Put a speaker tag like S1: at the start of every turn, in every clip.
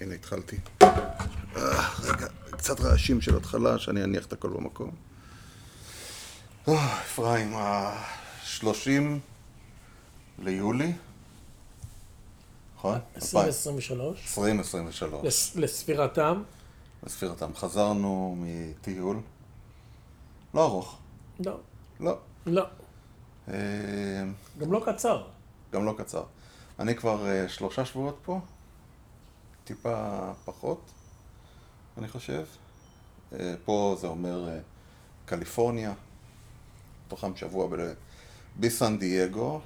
S1: הנה התחלתי. אה, רגע, קצת רעשים של התחלה, שאני אניח את הכל במקום. אה, אפרים, ה-30 ליולי, נכון?
S2: 2023,
S1: 2023,
S2: לס- לספירתם.
S1: לספירתם. חזרנו מטיול. לא ארוך,
S2: לא,
S1: לא.
S2: לא,
S1: אה,
S2: גם לא קצר.
S1: גם לא קצר. אני כבר שלושה שבועות פה, טיפה פחות, אני חושב. אה, פה זה אומר אה, קליפורניה, תוכם שבוע ב- בסן דייגו,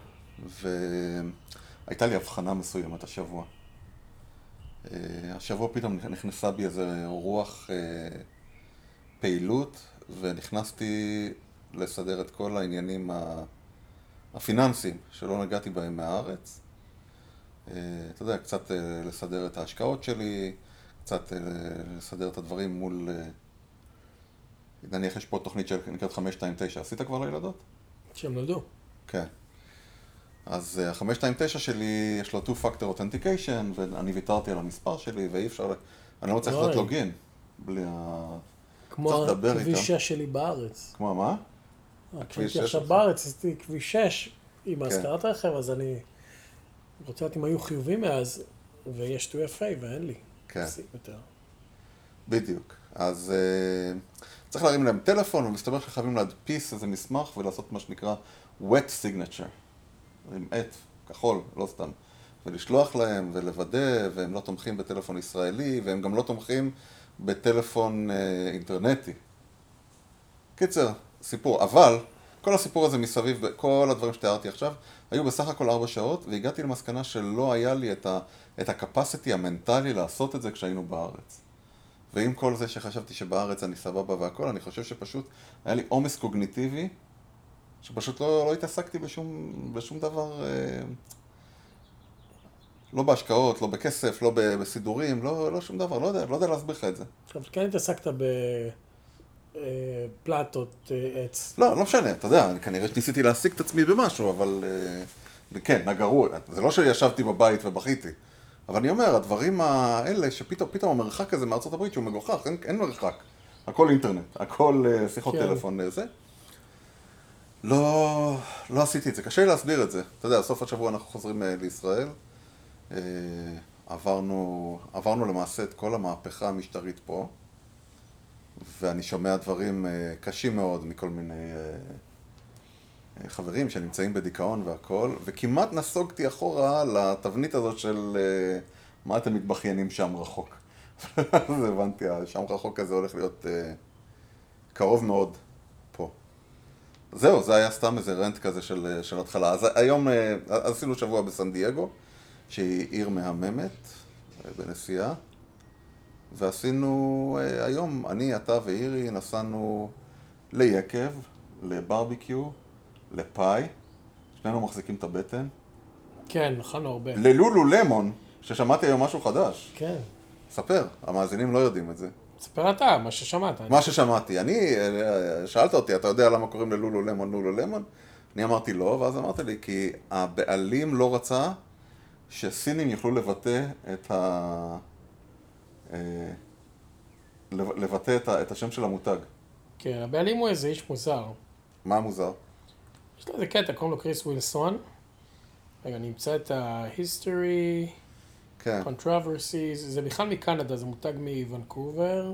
S1: והייתה לי הבחנה מסוימת השבוע. אה, השבוע פתאום נכנסה בי איזה רוח פעילות, ונכנסתי לסדר את כל העניינים. הפיננסיים שלא נגעתי בהם מהארץ. אה, אתה יודע, קצת אה, לסדר את ההשקעות שלי, קצת אה, לסדר את הדברים מול... נניח יש פה תוכנית שנקראת 529, עשית כבר לילדות?
S2: שהם נולדו.
S1: כן. אז אה, ה-529 שלי, יש לו two-factor authentication, ואני ויתרתי על המספר שלי, ואי אפשר, אני לא מצליח לעשות. לוגין. בלי ה...
S2: כמו הכביש
S1: איתם.
S2: 6 שלי בארץ.
S1: כמו מה?
S2: כשהייתי
S1: שש
S2: עכשיו
S1: שלך.
S2: בארץ, עשיתי כביש 6 עם
S1: כן.
S2: השכרת רכב, אז אני רוצה לדעת אם היו חיובים מאז, ויש 2FA ואין לי.
S1: כן.
S2: יותר.
S1: בדיוק. אז uh, צריך להרים להם טלפון, ומסתבר שחייבים להדפיס איזה מסמך ולעשות מה שנקרא wet signature. עם עט, כחול, לא סתם. ולשלוח להם ולוודא, והם לא תומכים בטלפון ישראלי, והם גם לא תומכים בטלפון uh, אינטרנטי. קיצר, סיפור. אבל, כל הסיפור הזה מסביב, כל הדברים שתיארתי עכשיו, היו בסך הכל ארבע שעות, והגעתי למסקנה שלא היה לי את, ה, את הקפסיטי המנטלי לעשות את זה כשהיינו בארץ. ועם כל זה שחשבתי שבארץ אני סבבה והכל, אני חושב שפשוט היה לי עומס קוגניטיבי, שפשוט לא, לא התעסקתי בשום, בשום דבר, אה, לא בהשקעות, לא בכסף, לא ב- בסידורים, לא, לא שום דבר, לא יודע, לא יודע להסביר לך את זה.
S2: עכשיו, כן התעסקת בפלטות אה, עץ.
S1: לא, לא משנה, אתה יודע, אני כנראה שניסיתי להשיג את עצמי במשהו, אבל אה, כן, נגרו, זה לא שישבתי בבית ובכיתי. אבל אני אומר, הדברים האלה, שפתאום פתאום המרחק הזה מארצות הברית שהוא מגוחך, אין, אין מרחק. הכל אינטרנט, הכל אה, שיחות
S2: כן.
S1: טלפון אה, זה. לא, לא עשיתי את זה, קשה לי להסביר את זה. אתה יודע, סוף השבוע אנחנו חוזרים לישראל. עברנו, עברנו למעשה את כל המהפכה המשטרית פה. ואני שומע דברים אה, קשים מאוד מכל מיני אה, אה, חברים שנמצאים בדיכאון והכל, וכמעט נסוגתי אחורה לתבנית הזאת של מה אתם מתבכיינים שם רחוק. אז הבנתי, שם רחוק הזה הולך להיות קרוב מאוד פה. זהו, זה היה סתם איזה רנט כזה של, של התחלה. אז היום, עשינו שבוע בסן דייגו, שהיא עיר מהממת בנסיעה. ועשינו אה, היום, אני, אתה ואירי, נסענו ליקב, לברביקיו, לפאי, שנינו מחזיקים את הבטן,
S2: כן, אכלנו הרבה.
S1: ללולו למון, ששמעתי היום משהו חדש.
S2: כן.
S1: ספר, המאזינים לא יודעים את זה.
S2: ספר אתה, מה ששמעת.
S1: מה ששמעתי, אני, אה, שאלת אותי, אתה יודע למה קוראים ללולו למון לולו למון? אני אמרתי לא, ואז אמרת לי, כי הבעלים לא רצה שסינים יוכלו לבטא את ה... אה, לב- לבטא את את השם של המותג.
S2: כן, הבעלים הוא איזה איש מוזר.
S1: מה מוזר?
S2: יש לו איזה קטע, קוראים לו קריס ווילסון. רגע, אני אמצא את ה-history,
S1: כן,
S2: controversies, זה בכלל מקנדה, זה מותג מוונקובר.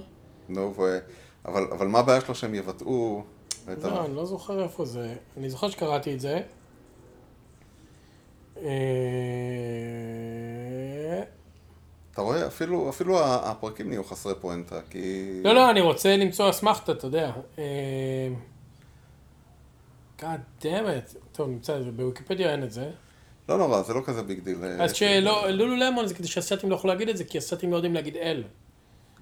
S1: נו, ו... אבל, אבל מה הבעיה שלו שהם יבטאו את ה...
S2: לא, אני לא זוכר איפה זה. אני זוכר שקראתי את זה. אה,
S1: אתה רואה? אפילו, אפילו הפרקים נהיו חסרי פואנטה, כי...
S2: לא, לא, אני רוצה למצוא אסמכתה, אתה יודע. אה, God damn it. טוב, נמצא את זה, בוויקיפדיה אין את זה.
S1: לא נורא, זה לא כזה ביג דיל.
S2: אז שלא, לולו למון זה כדי שהסטים לא יכולו להגיד את זה, כי הסטים לא יודעים להגיד אל.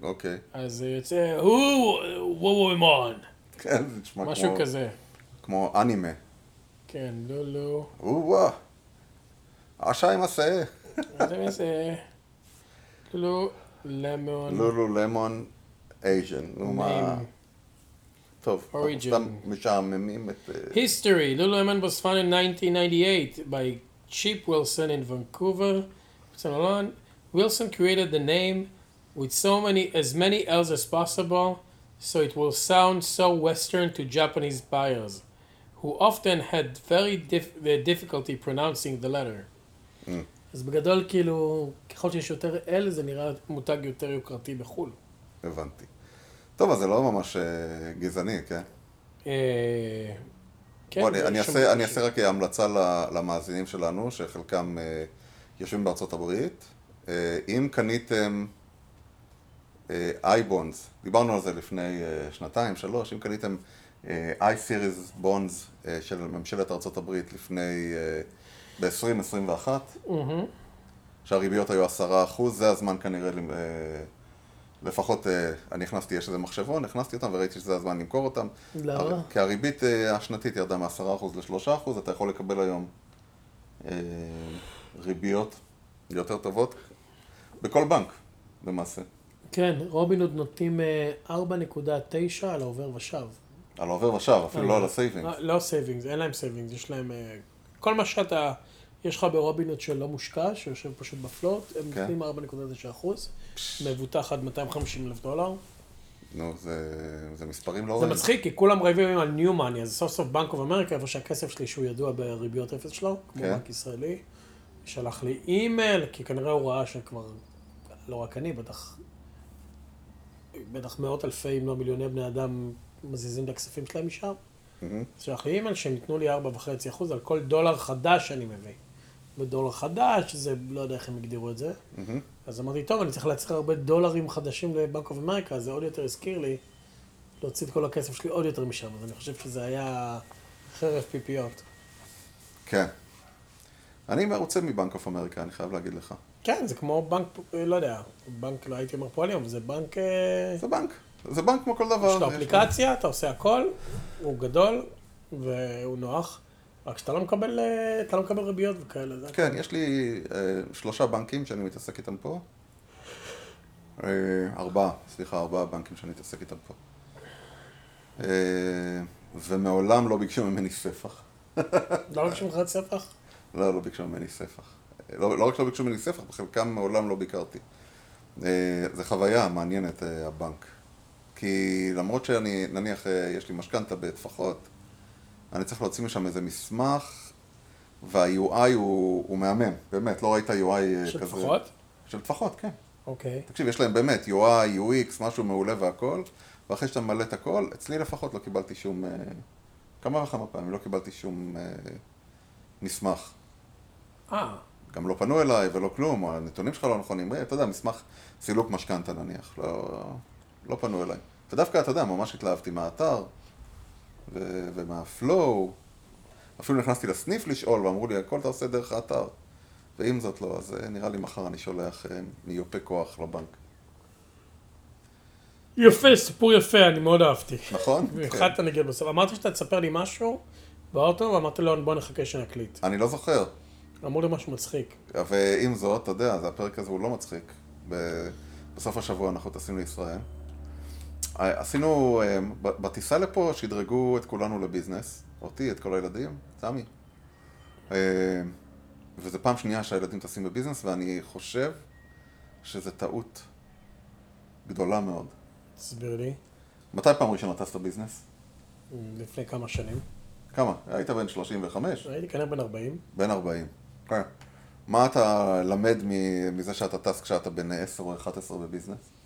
S1: אוקיי.
S2: אז יוצא, הוא, וואו מון.
S1: כן, זה נשמע
S2: משהו
S1: כמו...
S2: כזה.
S1: כמו אנימה.
S2: כן, לולו.
S1: או-אה. אשה עם השאה.
S2: זה איזה... לולו למון.
S1: לולו למון אייז'ן. נו מה...
S2: name.
S1: טוב, אנחנו
S2: Origin.
S1: סתם משעממים את... אה,
S2: History. Lululemon was founded in 1998 by Chip Wilson in Vancouver. Saint Laurent. Wilson created the name with so many, as many L's as possible, so it will sound so Western to Japanese buyers, who often had very dif- uh, difficulty pronouncing the letter.
S1: Mm.
S2: אז בגדול, כאילו, ככל שיש יותר L, זה נראה מותג יותר יוקרתי בחו"ל.
S1: הבנתי. טוב, אז זה לא ממש אה, גזעני, כן?
S2: אה, כן,
S1: בוא, אני, אעשה, רק המלצה ל- למאזינים שלנו, שחלקם אה, יושבים בארצות הברית. אה, אם קניתם אייבונדס, דיברנו על זה לפני אה, שנתיים, שלוש, אם קניתם i-Series בונדס של ממשלת ארצות הברית לפני, אה, ב-2021,
S2: מהמם.
S1: שהריביות היו עשרה אחוז, זה הזמן כנראה, אה, לפחות אה, אני הכנסתי, יש איזה מחשבון, הכנסתי אותם וראיתי שזה הזמן למכור אותם.
S2: למה?
S1: הר- כי הריבית אה, השנתית ירדה מ-10% ל-3%, אתה יכול לקבל היום ריביות יותר טובות בכל בנק, למעשה.
S2: כן, רובין הוד נותנים אה, 4.9 על העובר ושב.
S1: על העובר ושב, אפילו לא על ה saving.
S2: אה, לא savings, אין להם savings, יש להם... כל מה שאתה... יש לך ברובין הוד שלא מושקע, שיושב פשוט ב float, הם
S1: כן.
S2: נותנים 4.9 אחוז, מבוטח עד 250 אלף דולר.
S1: נו, זה, זה מספרים לא
S2: זה
S1: רעים.
S2: מצחיק, כי כולם רעבים על new money, אז סוף סוף בנק אוף אמריקה, איפה שהכסף שלי שהוא ידוע בריביות אפס שלו, כמו
S1: כן.
S2: בנק ישראלי, שלח לי אימייל, כי כנראה הוא ראה שכבר, לא רק אני, בטח, בטח מאות אלפי, אם לא מיליוני בני אדם מזיזים את הכספים שלהם משם. אז שלח לי אימייל שהם ייתנו לי 4.5 אחוז על כל דולר חדש שאני מביא. ודולר חדש, זה, לא יודע איך הם הגדירו את זה.
S1: מהמם.
S2: אז אמרתי, טוב, אני צריך להצהיר הרבה דולרים חדשים לבנק אוף אמריקה, זה עוד יותר הזכיר לי להוציא את כל הכסף שלי עוד יותר משם. אז אני חושב שזה היה חרב פיפיות.
S1: כן. אני מרוצה מבנק אוף אמריקה, אני חייב להגיד לך.
S2: כן, זה כמו בנק, לא יודע, בנק, לא הייתי אומר פועלים, אבל זה בנק, אה,
S1: זה בנק. זה בנק כמו כל דבר.
S2: יש לו אפליקציה, אתה עושה הכל, הוא גדול והוא נוח, רק שאתה לא מקבל, אה, אתה לא מקבל ריביות וכאלה. זה.
S1: כן, יש לי אה, שלושה בנקים שאני מתעסק איתם פה. אה, ארבעה, סליחה, ארבעה בנקים שאני מתעסק איתם פה. אה, ומעולם לא ביקשו ממני ספח.
S2: לא רק שמך ספח?
S1: לא, לא ביקשו ממני ספח. לא, לא רק שלא ביקשו ממני ספח, בחלקם מעולם לא ביקרתי. אה, זו חוויה מעניינת, אה, הבנק. כי למרות שאני, נניח, אה, יש לי משכנתה בטפחות, אני צריך להוציא משם איזה מסמך, וה-UI הוא, הוא מהמם, באמת, לא ראית UI אה, כזה.
S2: של לפחות?
S1: של טפחות, כן.
S2: אוקיי.
S1: תקשיב, יש להם באמת UI, UX, משהו מעולה והכל, ואחרי שאתה ממלא את הכל, אצלי לפחות לא קיבלתי שום... אה, כמה וכמה פעמים לא קיבלתי שום אה, מסמך.
S2: אה,
S1: גם לא פנו אליי ולא כלום, הנתונים שלך לא נכונים, אתה יודע, מסמך סילוק משכנתה נניח, לא, לא פנו אליי. ודווקא, אתה יודע, ממש התלהבתי מהאתר, ו- ומהפלואו, אפילו נכנסתי לסניף לשאול, ואמרו לי, הכל אתה עושה דרך האתר. ואם זאת לא, אז אה, נראה לי מחר אני שולח אה, מיופה כוח לבנק.
S2: יפה, סיפור יפה, אני מאוד אהבתי.
S1: נכון?
S2: במיוחד אתה נגיד בסוף. אמרת שאתה תספר לי משהו באוטו, ואמרתי לו, בוא נחכה שנקליט.
S1: אני לא זוכר.
S2: אמרו לי משהו מצחיק.
S1: ועם זאת, אתה יודע, הפרק הזה הוא לא מצחיק. בסוף השבוע אנחנו טסים לישראל. אה, עשינו, אה, בטיסה לפה שדרגו את כולנו לביזנס, אותי, את כל הילדים, סמי. אה, וזו פעם שנייה שהילדים טסים בביזנס, ואני חושב שזו טעות גדולה מאוד.
S2: תסביר לי.
S1: מתי פעם ראשונה טסת ביזנס?
S2: לפני כמה שנים.
S1: כמה? היית בן 35?
S2: הייתי כנראה בן 40.
S1: בן 40. כן. מה אתה למד מזה שאתה טס כשאתה בן 10 או 11 בביזנס?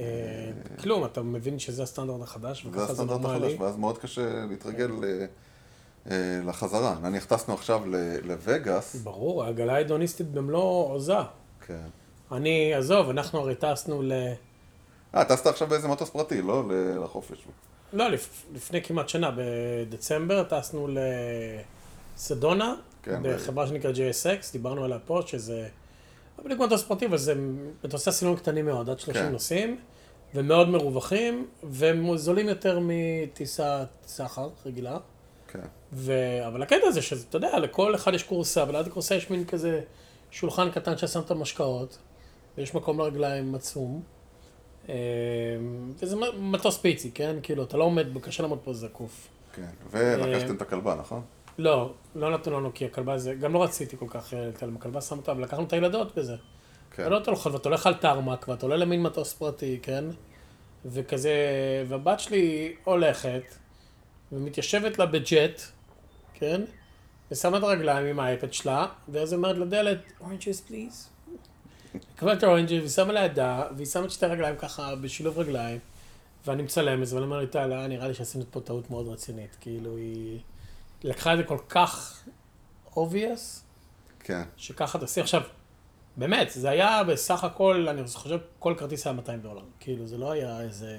S2: אה, כלום, אתה מבין שזה הסטנדרט החדש,
S1: זה
S2: וככה זה
S1: הסטנדרט
S2: נורמלי.
S1: החדש, ואז מאוד קשה להתרגל אה, לחזרה. נניח טסנו עכשיו לווגאס,
S2: ברור, העגלה ההדוניסטית במלוא עוזה.
S1: כן.
S2: אני, עזוב, אנחנו הרי טסנו ל...
S1: אה, טסת עכשיו באיזה מטוס פרטי, לא לחופש.
S2: לא, לפ... לפני כמעט שנה, בדצמבר, טסנו לסדונה,
S1: כן,
S2: בחברה שנקראת JSX, דיברנו עליה פה, שזה... פרטי, אבל זה מטוסי סילון קטנים מאוד, עד 30
S1: כן.
S2: נוסעים, ומאוד מרווחים, והם זולים יותר מטיסת סחר רגילה.
S1: כן.
S2: ו... אבל הקטע זה שאתה יודע, לכל אחד יש קורסה, וליד הקורסה יש מין כזה שולחן קטן ששם את המשקאות, ויש מקום לרגליים עצום. אה, וזה מטוס פיצי, כן? כאילו, אתה לא עומד, קשה לעמוד פה זקוף.
S1: כן. ולקחתם את הכלבה, נכון?
S2: לא, לא נתנו לנו כי הכלבה זה, גם לא רציתי כל כך אה, לתת להם הכלבה, שם אותה, ולקחנו את הילדות בזה.
S1: כן.
S2: אתה לא הולך, ואתה הולך על טרמק, ואתה עולה למין מטוס פרטי, כן? וכזה, והבת שלי הולכת, ומתיישבת לה בג'ט, כן? ושמה את הרגליים עם האייפד שלה, ואז אומרת לדיילת, oranges please. קיבלה את ה oranges, והיא שמה לידה, והיא שמה את שתי הרגליים ככה בשילוב רגליים, ואני מצלם את זה, ואני אומר לי, טל, נראה לי שעשינו פה טעות מאוד רצינית. כאילו, היא לקחה את זה כל כך obvious,
S1: כן.
S2: שככה תעשי. עכשיו, באמת, זה היה בסך הכל, אני חושב, כל כרטיס היה 200 דולר. כאילו, זה לא היה איזה...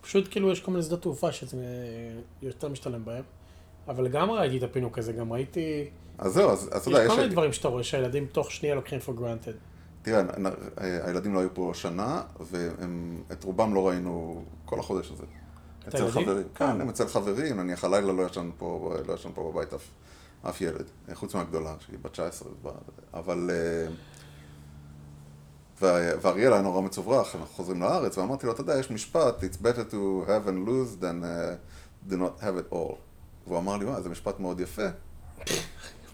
S2: פשוט כאילו יש כל מיני שדות תעופה שזה אה, יותר משתלם בהם. אבל גם ראיתי את הפינוק הזה, גם ראיתי...
S1: אז זהו, אז אתה
S2: יש
S1: יודע,
S2: כל מיני
S1: יש...
S2: דברים שאתה רואה שהילדים תוך שנייה לוקחים for granted.
S1: תראה, הילדים לא היו פה שנה, ואת רובם לא ראינו כל החודש הזה. אצל? חברים, כן, הם אצל חברים, נניח הלילה לא ישן פה, לא ישן פה בבית אף, אף ילד, חוץ מהגדולה, שהיא בת 19, ב- אבל... אה, ואריאל היה נורא מצוברח, אנחנו חוזרים לארץ, ואמרתי לו, אתה יודע, יש משפט, it's better to have and lose than uh, do not have it all. והוא אמר לי, וואי, זה משפט מאוד יפה.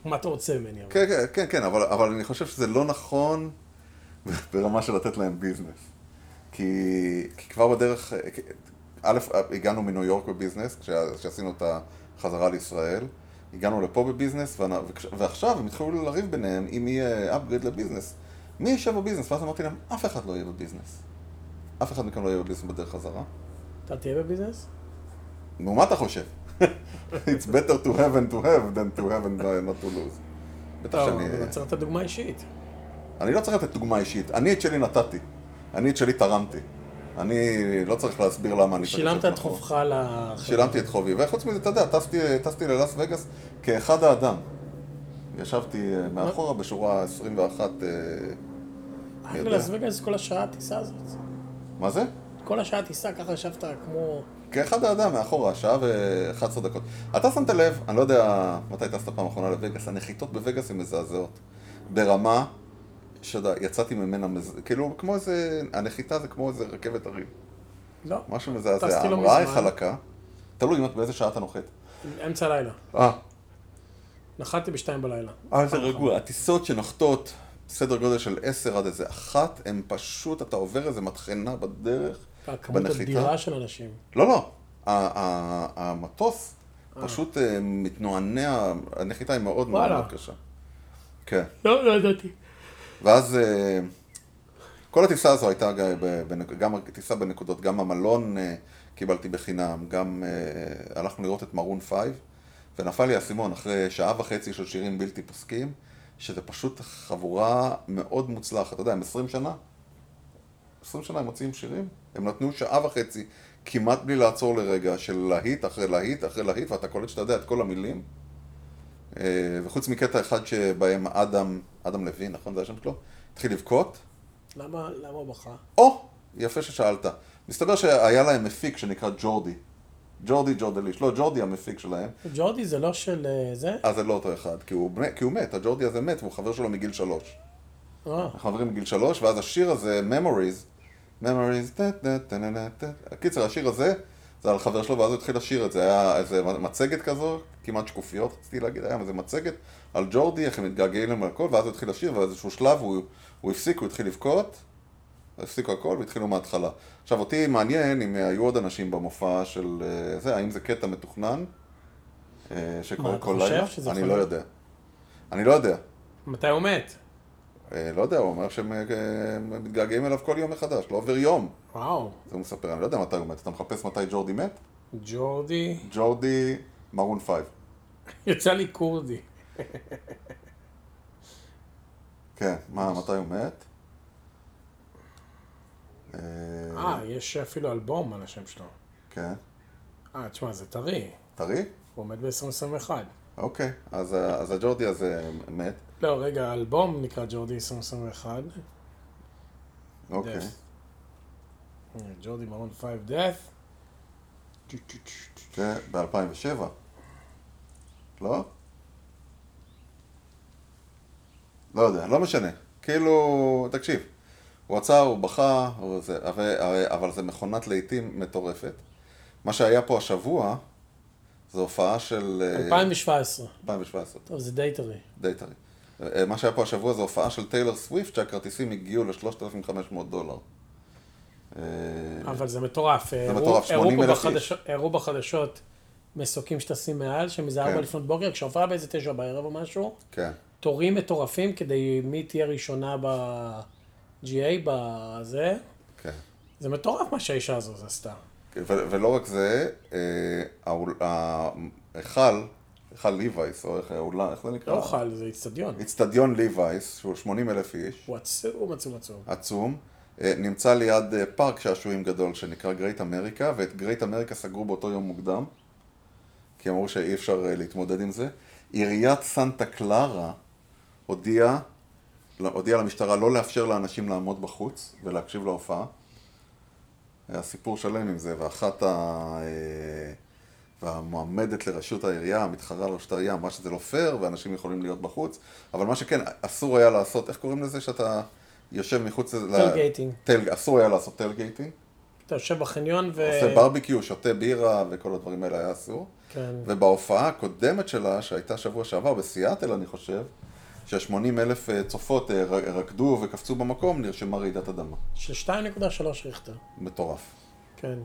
S2: מה אתה רוצה ממני?
S1: כן, כן, כן, כן, אבל, אבל אני חושב שזה לא נכון ברמה של לתת להם ביזנס. כי, כי כבר בדרך, א', הגענו מניו יורק בביזנס, כשעשינו את החזרה לישראל, הגענו לפה בביזנס, ועכשיו הם התחילו לריב ביניהם אם יהיה upgrade לביזנס. מי יישב בביזנס? ואז אמרתי להם, אף אחד לא יהיה בביזנס. אף אחד מכם לא יהיה בביזנס בדרך חזרה.
S2: אתה תהיה בביזנס?
S1: נו, מה אתה חושב? It's better to have and to have than to have and not to lose. בטח שאני...
S2: אבל צריך לתת דוגמה אישית.
S1: אני לא צריך לתת דוגמה אישית, אני את שלי נתתי. אני את שלי תרמתי. אני לא צריך להסביר למה אני צריך
S2: שילמת את. חובך ל...
S1: שילמתי את חובי, וחוץ מזה, אתה יודע, טסתי, טסתי ללאס וגאס כאחד האדם. ישבתי אה, מאחורה בשורה 21, אה,
S2: רק. ללאס וגאס כל השעה הטיסה הזאת.
S1: מה זה?
S2: כל השעה טיסה, ככה ישבת כמו...
S1: כאחד האדם מאחורה, שעה ו-11 דקות. אתה שמת לב, אני לא יודע מתי טסת פעם אחרונה לווגאס, הנחיתות בווגאס הן מזעזעות. ברמה שאתה יצאתי ממנה, מז... כאילו, כמו איזה, הנחיתה זה כמו איזה רכבת הרים.
S2: לא,
S1: משהו מזעזע,
S2: לא
S1: ההמראה היא. חלקה. תלוי באיזה שעה אתה נוחת.
S2: אמצע הלילה.
S1: אה.
S2: נחתתי בשתיים בלילה.
S1: אה, זה רגוע. הטיסות שנוחתות סדר גודל של 10 עד איזה אחת, הן פשוט, אתה עובר איזה מטחנה בדרך,
S2: הכמות
S1: בנחיתה.
S2: אדירה של אנשים.
S1: לא, לא. המטוס פשוט אה, מתנוענע, הנחיתה היא מאוד. מאוד קשה. כן.
S2: לא, לא ידעתי.
S1: ואז אה, כל הטיסה הזו הייתה גם טיסה בנקודות, גם המלון אה, קיבלתי בחינם, גם אה, הלכנו לראות את מרון 5, ונפל לי האסימון אחרי שעה וחצי של שירים בלתי פוסקים, שזה פשוט חבורה מאוד מוצלחת. אתה יודע, הם 20 שנה? 20 שנה הם מוציאים שירים? הם נתנו שעה וחצי כמעט בלי לעצור לרגע של להיט אחרי להיט אחרי להיט, ואתה קולט שאתה יודע את כל המילים. אה, וחוץ מקטע אחד שבהם אדם, אדם לוין, נכון? זה השם שלו? התחיל לבכות.
S2: למה, למה הוא בכה?
S1: או, יפה ששאלת. מסתבר שהיה להם מפיק שנקרא ג'ורדי. ג'ורדי ג'ורדליש. לא, ג'ורדי המפיק שלהם.
S2: ג'ורדי זה לא של אה, זה?
S1: אז זה לא אותו אחד, כי הוא, כי הוא מת, הג'ורדי הזה מת, והוא חבר שלו מגיל שלוש.
S2: אה,
S1: אנחנו חברים מגיל שלוש, ואז השיר הזה, Memories, Memories. קיצר, השיר הזה, זה על חבר שלו, ואז הוא התחיל לשיר את זה. היה איזה מצגת כזו, כמעט שקופיות, רציתי להגיד, היה איזה מצגת על ג'ורדי, איך הם מתגעגעים להם והכל, ואז הוא התחיל לשיר, ובאיזשהו שלב הוא, הוא הפסיק, הוא התחיל לבכות, הפסיקו הכל והתחילו מההתחלה. עכשיו, אותי מעניין אם היו עוד אנשים במופע של אה, זה, האם זה קטע מתוכנן, אה, שקורה כל לילה? אני לא? יודע. אני לא יודע.
S2: מתי הוא מת?
S1: אה, לא יודע, הוא אומר שהם אה, מתגעגעים אליו כל יום מחדש, לא עובר יום.
S2: וואו.
S1: זה הוא מספר, אני לא יודע מתי הוא מת. אתה מחפש מתי ג'ורדי מת?
S2: ג'ורדי.
S1: ג'ורדי מרון פייב.
S2: יצא לי כורדי.
S1: כן, מה, מתי הוא מת? אה,
S2: אה, יש אפילו אלבום על השם שלו.
S1: כן.
S2: אה, תשמע, זה טרי.
S1: טרי?
S2: הוא מת ב-2021.
S1: אוקיי, אז הג'ורדי הזה מת.
S2: לא, רגע, האלבום נקרא ג'ורדי 2021.
S1: אוקיי.
S2: אה, ג'ורדי מרון 5 death.
S1: זה ב-2007. לא? לא יודע, לא משנה. כאילו, תקשיב, הוא עצר, הוא בכה, הוא זה, אבל, אבל זה מכונת לעיתים מטורפת. מה שהיה פה השבוע, זו הופעה של... אה,
S2: 2017.
S1: 2017,
S2: טוב, זה די טרי.
S1: די טרי. אה, מה שהיה פה השבוע זו הופעה של טיילור סוויפט, שהכרטיסים הגיעו ל-3,500 דולר. אה,
S2: אבל זה מטורף.
S1: זה מטורף,
S2: הראו
S1: 80,000
S2: פה
S1: איש.
S2: הראו בחדשות מסוקים שטסים מעל, שמזה
S1: כן.
S2: ארבע לפנות בוקר, כשהופעה באיזה תשע בערב או משהו,
S1: כן.
S2: תורים מטורפים כדי מי תהיה ראשונה ב-GA, בזה.
S1: כן.
S2: זה מטורף מה שהאישה הזו עשתה.
S1: ולא רק זה, אה, ההיכל, היכל ליווייס, או איך האולם, איך זה נקרא?
S2: לא אוכל, זה איצטדיון.
S1: איצטדיון ליווייס, שהוא 80 אלף איש,
S2: הוא עצום, עצום, עצום.
S1: עצום, אה, נמצא ליד אה, פארק שעשועים גדול שנקרא גרייט אמריקה, ואת גרייט אמריקה סגרו באותו יום מוקדם, כי אמרו שאי אפשר אה, להתמודד עם זה. עיריית סנטה קלרה הודיעה הודיעה למשטרה לא לאפשר לאנשים לעמוד בחוץ ולהקשיב להופעה. היה סיפור שלם עם זה, ואחת ה... והמועמדת לראשות העירייה, המתחרה לראשות העירייה, אמרה שזה לא פייר, ואנשים יכולים להיות בחוץ, אבל מה שכן, אסור היה לעשות, איך קוראים לזה שאתה יושב מחוץ ל...
S2: tailgating.
S1: טל... אסור היה לעשות tailgating.
S2: אתה יושב בחניון ו...
S1: עושה ברביקיו, שותה בירה, וכל הדברים האלה היה אסור.
S2: כן.
S1: ובהופעה הקודמת שלה, שהייתה שבוע שעבר, בסיאטל אני חושב, ש-80 אלף אה, צופות אה, רקדו וקפצו במקום, נרשמה רעידת אדמה.
S2: של 2.3 ריכטר.
S1: מטורף.
S2: כן.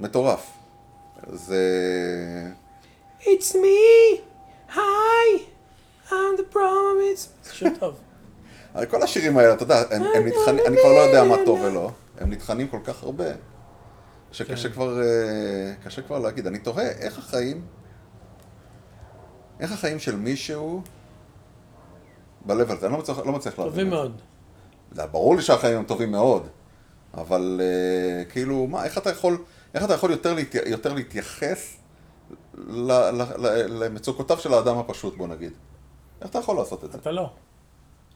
S1: מטורף. זה...
S2: It's me! Hi! I'm the problem, it's... זה שיר טוב.
S1: הרי כל השירים האלה, אתה יודע, הם, הם נטחנים, אני כבר לא יודע מה טוב ולא, הם נטחנים כל כך הרבה, שקשה
S2: כן.
S1: כבר, אה, קשה כבר להגיד. אני תוהה, איך החיים, איך החיים של מישהו ב-level הזה, אני לא מצליח, לא מצליח להבין.
S2: טובים
S1: את זה.
S2: מאוד.
S1: זה ברור לי שהחיים הם טובים מאוד, אבל אה, כאילו, מה, איך אתה יכול, איך אתה יכול יותר, להתי, יותר להתייחס ל, ל, ל, למצוקותיו של האדם הפשוט, בוא נגיד? איך אתה יכול לעשות את זה?
S2: אתה לא.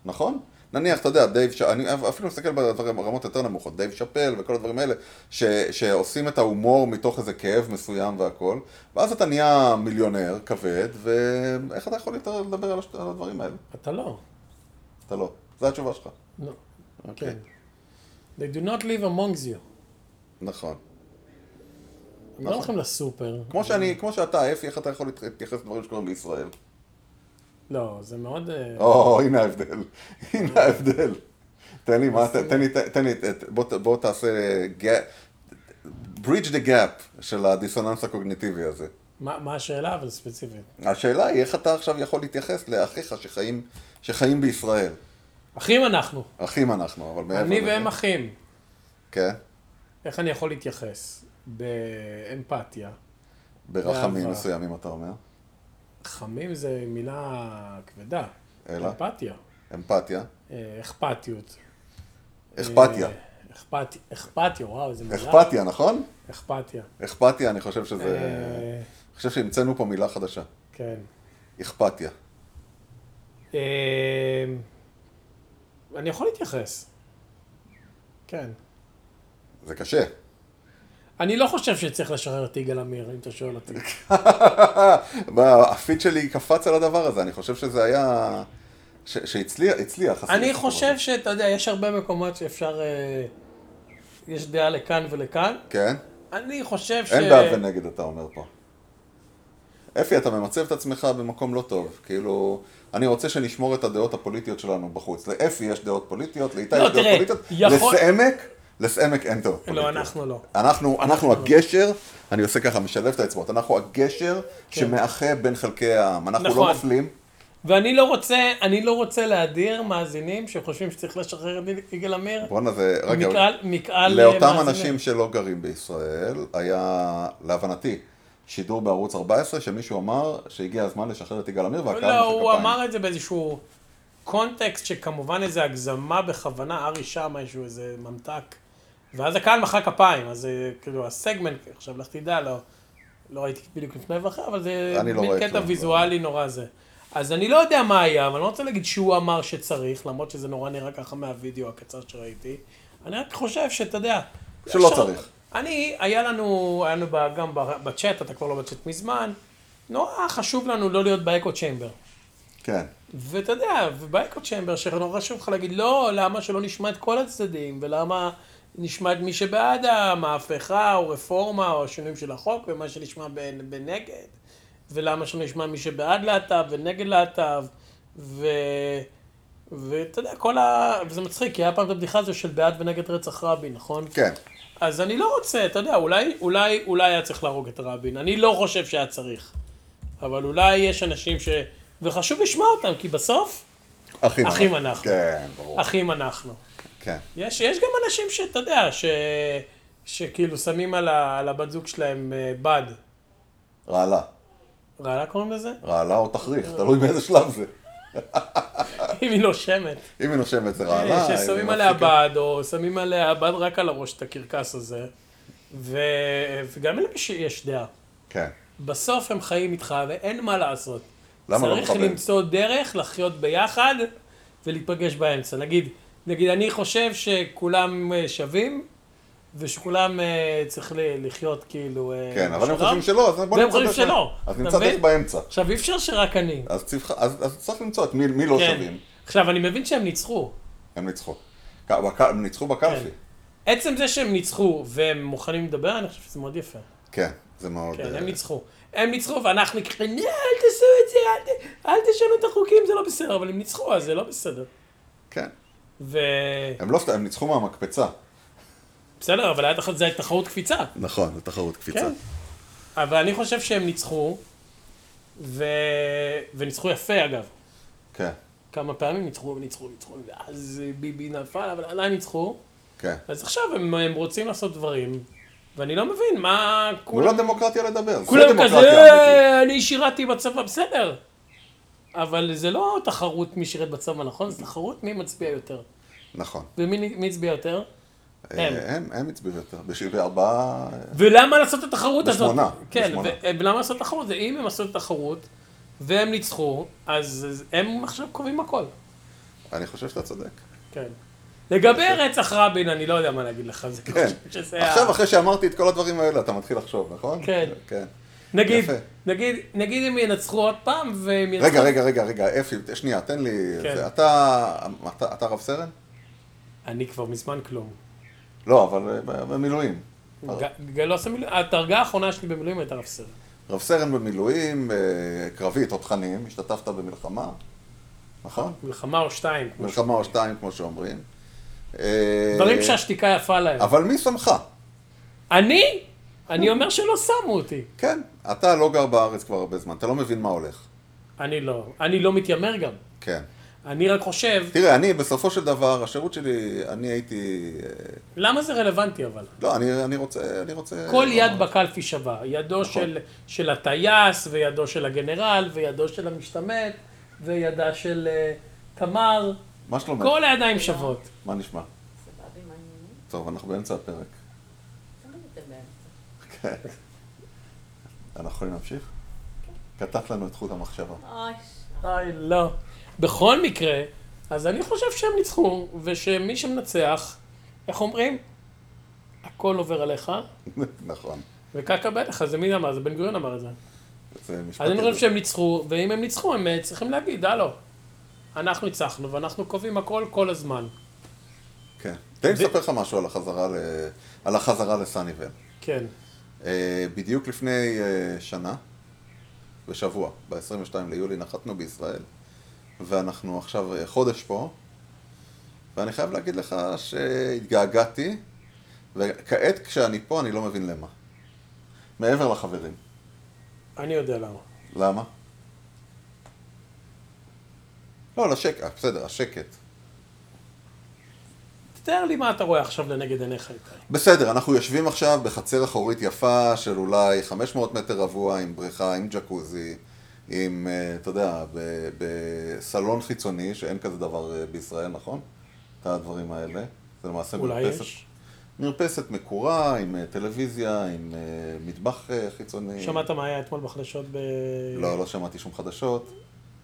S1: נכון? נניח, אתה יודע, דייב, ש... אני אפילו מסתכל ברמות יותר נמוכות, דייב שאפל וכל הדברים האלה, ש... שעושים את ההומור מתוך איזה כאב מסוים והכל, ואז אתה נהיה מיליונר כבד, ואיך אתה יכול יותר לדבר על, ה shit... על הדברים האלה?
S2: אתה לא.
S1: אתה לא. זו התשובה שלך.
S2: לא.
S1: אוקיי.
S2: כן. They do not live amongst you.
S1: נכון.
S2: הם לא הולכים לסופר.
S1: כמו שאני, כמו שאתה, אפי, איך אתה יכול להתייחס לדברים שקורים בישראל?
S2: לא, זה מאוד... אה,
S1: או, הנה ההבדל. הנה ההבדל. תן לי, מה, תן לי, תן לי, בוא תעשה bridge the gap של הדיסוננס הקוגניטיבי הזה.
S2: מה מה השאלה, אבל ספציפית?
S1: השאלה היא איך אתה עכשיו יכול להתייחס לאחיך שחיים, שחיים בישראל.
S2: אחים אנחנו.
S1: אחים אנחנו, אבל מעבר
S2: אני
S1: לזה.
S2: והם אחים.
S1: כן,
S2: איך אני יכול להתייחס? באמפתיה.
S1: ברחמים. מסוימים אתה אומר.
S2: חמים זה מילה כבדה.
S1: אלא?
S2: אמפתיה.
S1: אמפתיה.
S2: אה, אכפתיות.
S1: אכפתיה.
S2: אה, אכפתי- אכפתיה, וואו, איזה מילה.
S1: אכפתיה, נכון?
S2: אכפתיה.
S1: אכפתיה, אני חושב שזה...
S2: אה,
S1: אני חושב שהמצאנו פה מילה חדשה.
S2: כן.
S1: אכפתיה.
S2: אני יכול להתייחס. כן.
S1: זה קשה.
S2: אני לא חושב שצריך לשחרר את יגאל עמיר, אם אתה שואל אותי.
S1: הפיד שלי קפץ על הדבר הזה, אני חושב שזה היה... שהצליח, הצליח.
S2: אני חושב. שאתה יודע, יש הרבה מקומות שאפשר... אה, יש דעה לכאן ולכאן.
S1: כן?
S2: אני חושב ש...
S1: אין בעד ונגד, אתה אומר פה. אפי, אתה ממצב את עצמך במקום לא טוב. כאילו, אני רוצה שנשמור את הדעות הפוליטיות שלנו בחוץ. לאפי יש דעות פוליטיות, לאיתי
S2: לא,
S1: יש דעות
S2: תראה,
S1: פוליטיות, לסעמק, לסעמק אין דעות
S2: לא. אנחנו לא.
S1: אנחנו, אנחנו הגשר, אני עושה ככה, משלב את האצבעות, אנחנו הגשר שמאחה בין חלקי העם. אנחנו
S2: נכון.
S1: לא מפלים.
S2: ואני לא רוצה, אני לא רוצה להדיר מאזינים שחושבים שצריך לשחרר את יגאל עמיר.
S1: בואנה זה, רגע,
S2: מקהל, מקהל
S1: לאותם
S2: מאזינים.
S1: אנשים שלא גרים בישראל, היה, להבנתי, שידור בערוץ 14, שמישהו אמר שהגיע הזמן לשחרר את יגאל עמיר, והקהל
S2: לא,
S1: מחא
S2: הוא. אמר את זה באיזשהו קונטקסט שכמובן איזה הגזמה בכוונה, ארי שם איזשהו איזה ממתק. ואז הקהל מחא כפיים, אז כאילו הסגמנט, עכשיו לך תדע, לא, לא ראיתי בדיוק לפני ואחרי, אבל זה
S1: לא
S2: מין
S1: רואה
S2: קטע. ויזואלי נורא זה. אז אני לא יודע מה היה, אבל אני לא רוצה להגיד שהוא אמר שצריך, למרות שזה נורא נראה ככה מהווידאו הקצר שראיתי. אני רק חושב שאתה יודע...
S1: שלא
S2: עכשיו,
S1: צריך.
S2: אני, היה לנו, היה לנו גם בצ'אט, אתה כבר לא בצ'אט מזמן, נורא חשוב לנו לא להיות באקו צ'יימבר.
S1: כן.
S2: ואתה יודע, ובאקו צ'מבר, שנורא חשוב לך להגיד, לא, למה שלא נשמע את כל הצדדים, ולמה נשמע את מי שבעד המהפכה, או רפורמה, או שינויים של החוק, ומה שנשמע בנ- בנגד. ולמה שלא נשמע מי שבעד להט"ב ונגד להט"ב, ו... ואתה יודע, כל ה... וזה מצחיק, כי היה פעם את הבדיחה הזו של בעד ונגד רצח רבין, נכון?
S1: כן.
S2: אז אני לא רוצה, אתה יודע, אולי, אולי, אולי היה צריך להרוג את רבין. אני לא חושב שהיה צריך. אבל אולי יש אנשים ש... וחשוב לשמוע אותם, כי בסוף,
S1: אחים,
S2: אחים אנחנו.
S1: כן, ברור.
S2: אחים אנחנו.
S1: כן.
S2: יש, יש גם אנשים שאתה יודע, ש... שכאילו שמים על, ה... על הבת זוג שלהם אה, בד.
S1: רעלה.
S2: רעלה קוראים לזה?
S1: רעלה או תחריך, תלוי באיזה שלב זה.
S2: אם היא נושמת.
S1: אם היא נושמת זה רעלה. אם
S2: ששמים עליה בד, או שמים עליה בד רק על הראש, את הקרקס הזה. ו... וגם למי שיש דעה.
S1: כן.
S2: בסוף הם חיים איתך ואין מה לעשות.
S1: למה לא
S2: צריך
S1: מכבד?
S2: למצוא דרך לחיות ביחד ולהיפגש באמצע. נגיד, נגיד, אני חושב שכולם אה, שווים, ושכולם אה, צריך לחיות כאילו... אה,
S1: כן, אבל הם. חושבים שלא, אז בוא
S2: והם
S1: נמצא
S2: חושבים
S1: דרך-
S2: שלא.
S1: אז נמצא? דרך באמצע.
S2: עכשיו, אי אפשר שרק אני.
S1: אז צריך- למצוא את מי מי לא
S2: כן.
S1: שווים.
S2: עכשיו, אני מבין שהם ניצחו.
S1: הם ניצחו. הם ניצחו בקלפי.
S2: עצם זה שהם ניצחו והם מוכנים לדבר, אני חושב שזה מאוד יפה.
S1: כן, זה מאוד...
S2: כן, הם ניצחו. הם ניצחו ואנחנו נו, אל תעשו את זה, אל ת- אל תשנו את החוקים, זה לא בסדר, אבל הם ניצחו, אז זה לא בסדר.
S1: כן.
S2: ו...
S1: הם לא סתם, הם ניצחו מהמקפצה.
S2: בסדר, אבל היה תח- זה היה תחרות קפיצה.
S1: נכון, זו תחרות קפיצה.
S2: כן. אבל אני חושב שהם ניצחו, ו... וניצחו יפה אגב.
S1: כן,
S2: כמה פעמים ניצחו וניצחו וניצחו, ואז ביבי נפל, אבל עדיין ניצחו.
S1: כן.
S2: אז עכשיו הם, הם רוצים לעשות דברים, ואני לא מבין, מה...
S1: תנו לדמוקרטיה לדבר. זה
S2: כולם
S1: דמוקרטיה
S2: כזה,
S1: אמיתית.
S2: אני שירתי בצבא, בסדר. אבל זה לא תחרות מי שירת בצבא, נכון? זה תחרות מי מצביע יותר.
S1: נכון.
S2: ומי מי הצביע יותר?
S1: אה,
S2: הם.
S1: הם, הם הצביעו יותר. ב-74...
S2: ולמה לעשות את התחרות הזאת?
S1: בשמונה,
S2: כן,
S1: בשמונה.
S2: ולמה לעשות תחרות? אם הם עשו את התחרות, והם ניצחו, אז הם עכשיו קובעים הכל.
S1: אני חושב שאתה צודק.
S2: כן. לגבי רצח רבין, אני לא יודע מה להגיד לך. זה
S1: כן.
S2: שזה
S1: עכשיו, אחרי שאמרתי את כל הדברים האלה, אתה מתחיל לחשוב, נכון?
S2: כן.
S1: כן.
S2: נגיד. נגיד, נגיד אם ינצחו עוד פעם, והם ינצחו...
S1: רגע, רגע, רגע, רגע, אפי, שנייה, תן לי...
S2: כן.
S1: זה. אתה, אתה, אתה רב סרן?
S2: אני כבר מזמן כלום.
S1: לא, אבל אה, במילואים.
S2: ג- לא עושה מילואים, הדרגה האחרונה שלי במילואים הייתה רב סרן.
S1: רב סרן במילואים, אה, קרבי, תותחנים, השתתפת במלחמה, נכון?
S2: מלחמה או שתיים.
S1: מלחמה או שתיים, כמו שאומרים. אה,
S2: דברים שהשתיקה יפה להם.
S1: אבל מי שמך?
S2: אני? אני אומר שלא שמו אותי.
S1: כן, אתה לא גר בארץ כבר הרבה זמן, אתה לא מבין מה הולך.
S2: אני לא. אני לא מתיימר גם.
S1: כן.
S2: אני רק חושב,
S1: תראה, אני, בסופו של דבר, השירות שלי, אני הייתי... אה,
S2: למה זה רלוונטי אבל?
S1: לא, אני, אני רוצה... אני רוצה...
S2: כל יד בקלפי שווה. ידו של, של הטייס, וידו של הגנרל, וידו של המשתמט, וידה של אה, תמר.
S1: מה שלומך?
S2: כל הידיים שוות.
S1: מה נשמע? טוב, אנחנו באמצע הפרק.
S3: תמיד אתם באמצע.
S1: כן. אנחנו יכולים להמשיך? קטעת לנו את חוט המחשבה.
S3: אוי,
S2: לא. בכל מקרה, אז אני חושב שהם ניצחו, ושמי שמנצח, איך אומרים? הכל עובר עליך,
S1: נכון.
S2: וקקה בעליך, זה מי אמר? זה בן גוריון אמר את זה. אז אני. חושב שהם ניצחו, ואם הם ניצחו, הם אה, צריכים להגיד, הלו, אנחנו ניצחנו, ואנחנו קובעים הכל כל הזמן.
S1: כן. תן לי לספר לך משהו על החזרה, ל... על החזרה לסאניבל.
S2: כן.
S1: אה, בדיוק לפני אה, שנה, בשבוע, ב-22 ליולי, נחתנו בישראל, ואנחנו עכשיו אה, חודש פה, ואני חייב להגיד לך שהתגעגעתי, וכעת כשאני פה אני לא מבין למה. מעבר לחברים.
S2: אני יודע למה.
S1: למה? לא, לשקט, בסדר, השקט.
S2: תתאר לי מה אתה רואה עכשיו לנגד עיניך, איתי.
S1: בסדר, אנחנו יושבים עכשיו בחצר אחורית יפה של אולי 500 מטר רבוע עם בריכה, עם ג'קוזי, עם, אה, אתה יודע, בסלון חיצוני, שאין כזה דבר אה, בישראל, נכון? את הדברים האלה. זה למעשה
S2: אולי
S1: מרפסת,
S2: יש.
S1: מרפסת מקורה, עם אה, טלוויזיה, עם מטבח חיצוני.
S2: שמעת מה היה אתמול בחדשות ב...
S1: לא, לא שמעתי שום חדשות.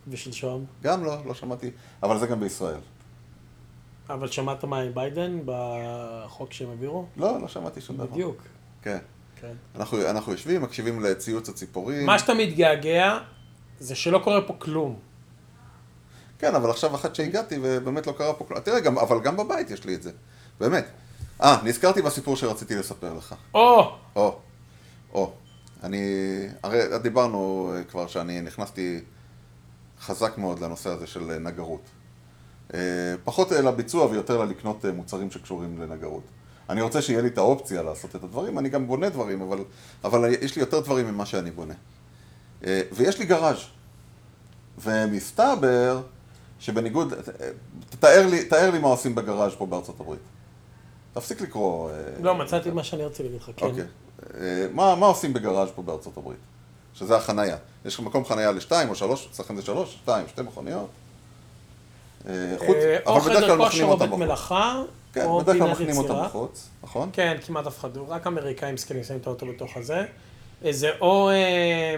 S2: ושלשום?
S1: גם לא, לא שמעתי, אבל זה גם בישראל.
S2: אבל שמעת מה עם ביידן בחוק שהם העבירו?
S1: לא, לא שמעתי שום דבר.
S2: בדיוק.
S1: כן.
S2: כן.
S1: אנחנו, אנחנו יושבים, מקשיבים לציוץ הציפורים.
S2: מה שאתה מתגעגע, זה שלא קורה פה כלום.
S1: כן, אבל עכשיו אחת שהגעתי ובאמת לא קרה פה כלום. תראה, גם, אבל גם בבית יש לי את זה. באמת. אה, נזכרתי בסיפור שרציתי לספר לך.
S2: או!
S1: או, או. אני, הרי דיברנו כבר שאני נכנסתי חזק מאוד לנושא הזה של נגרות. אה, פחות לביצוע ויותר ללקנות אה, מוצרים שקשורים לנגרות. אני רוצה שיהיה לי את האופציה לעשות את הדברים, אני גם בונה דברים, אבל, אבל יש לי יותר דברים ממה שאני בונה. אה, ויש לי גראז'. ומסתבר שבניגוד, תאר לי, תאר לי מה עושים בגראז' פה בארצות הברית. תפסיק לקרוא... אה,
S2: לא, מצאתי מה שאני רציתי להגיד לך, כן.
S1: אוקיי. אה, מה, מה עושים בגראז' פה בארצות הברית? שזה החנייה. יש לך מקום חנייה לשתיים או שלוש, אצלכם זה שלוש, שתיים, שתי מכוניות. אה, חוץ,
S2: אה,
S1: אבל בדרך כלל
S2: או
S1: אותם בחוץ.
S2: מלאכה,
S1: כן,
S2: או
S1: בדרך כלל אותם. בחוץ, נכון?
S2: כן, כמעט אף אחד, רק אמריקאים מסכנים שמים את האוטו בתוך הזה. זה או, אה,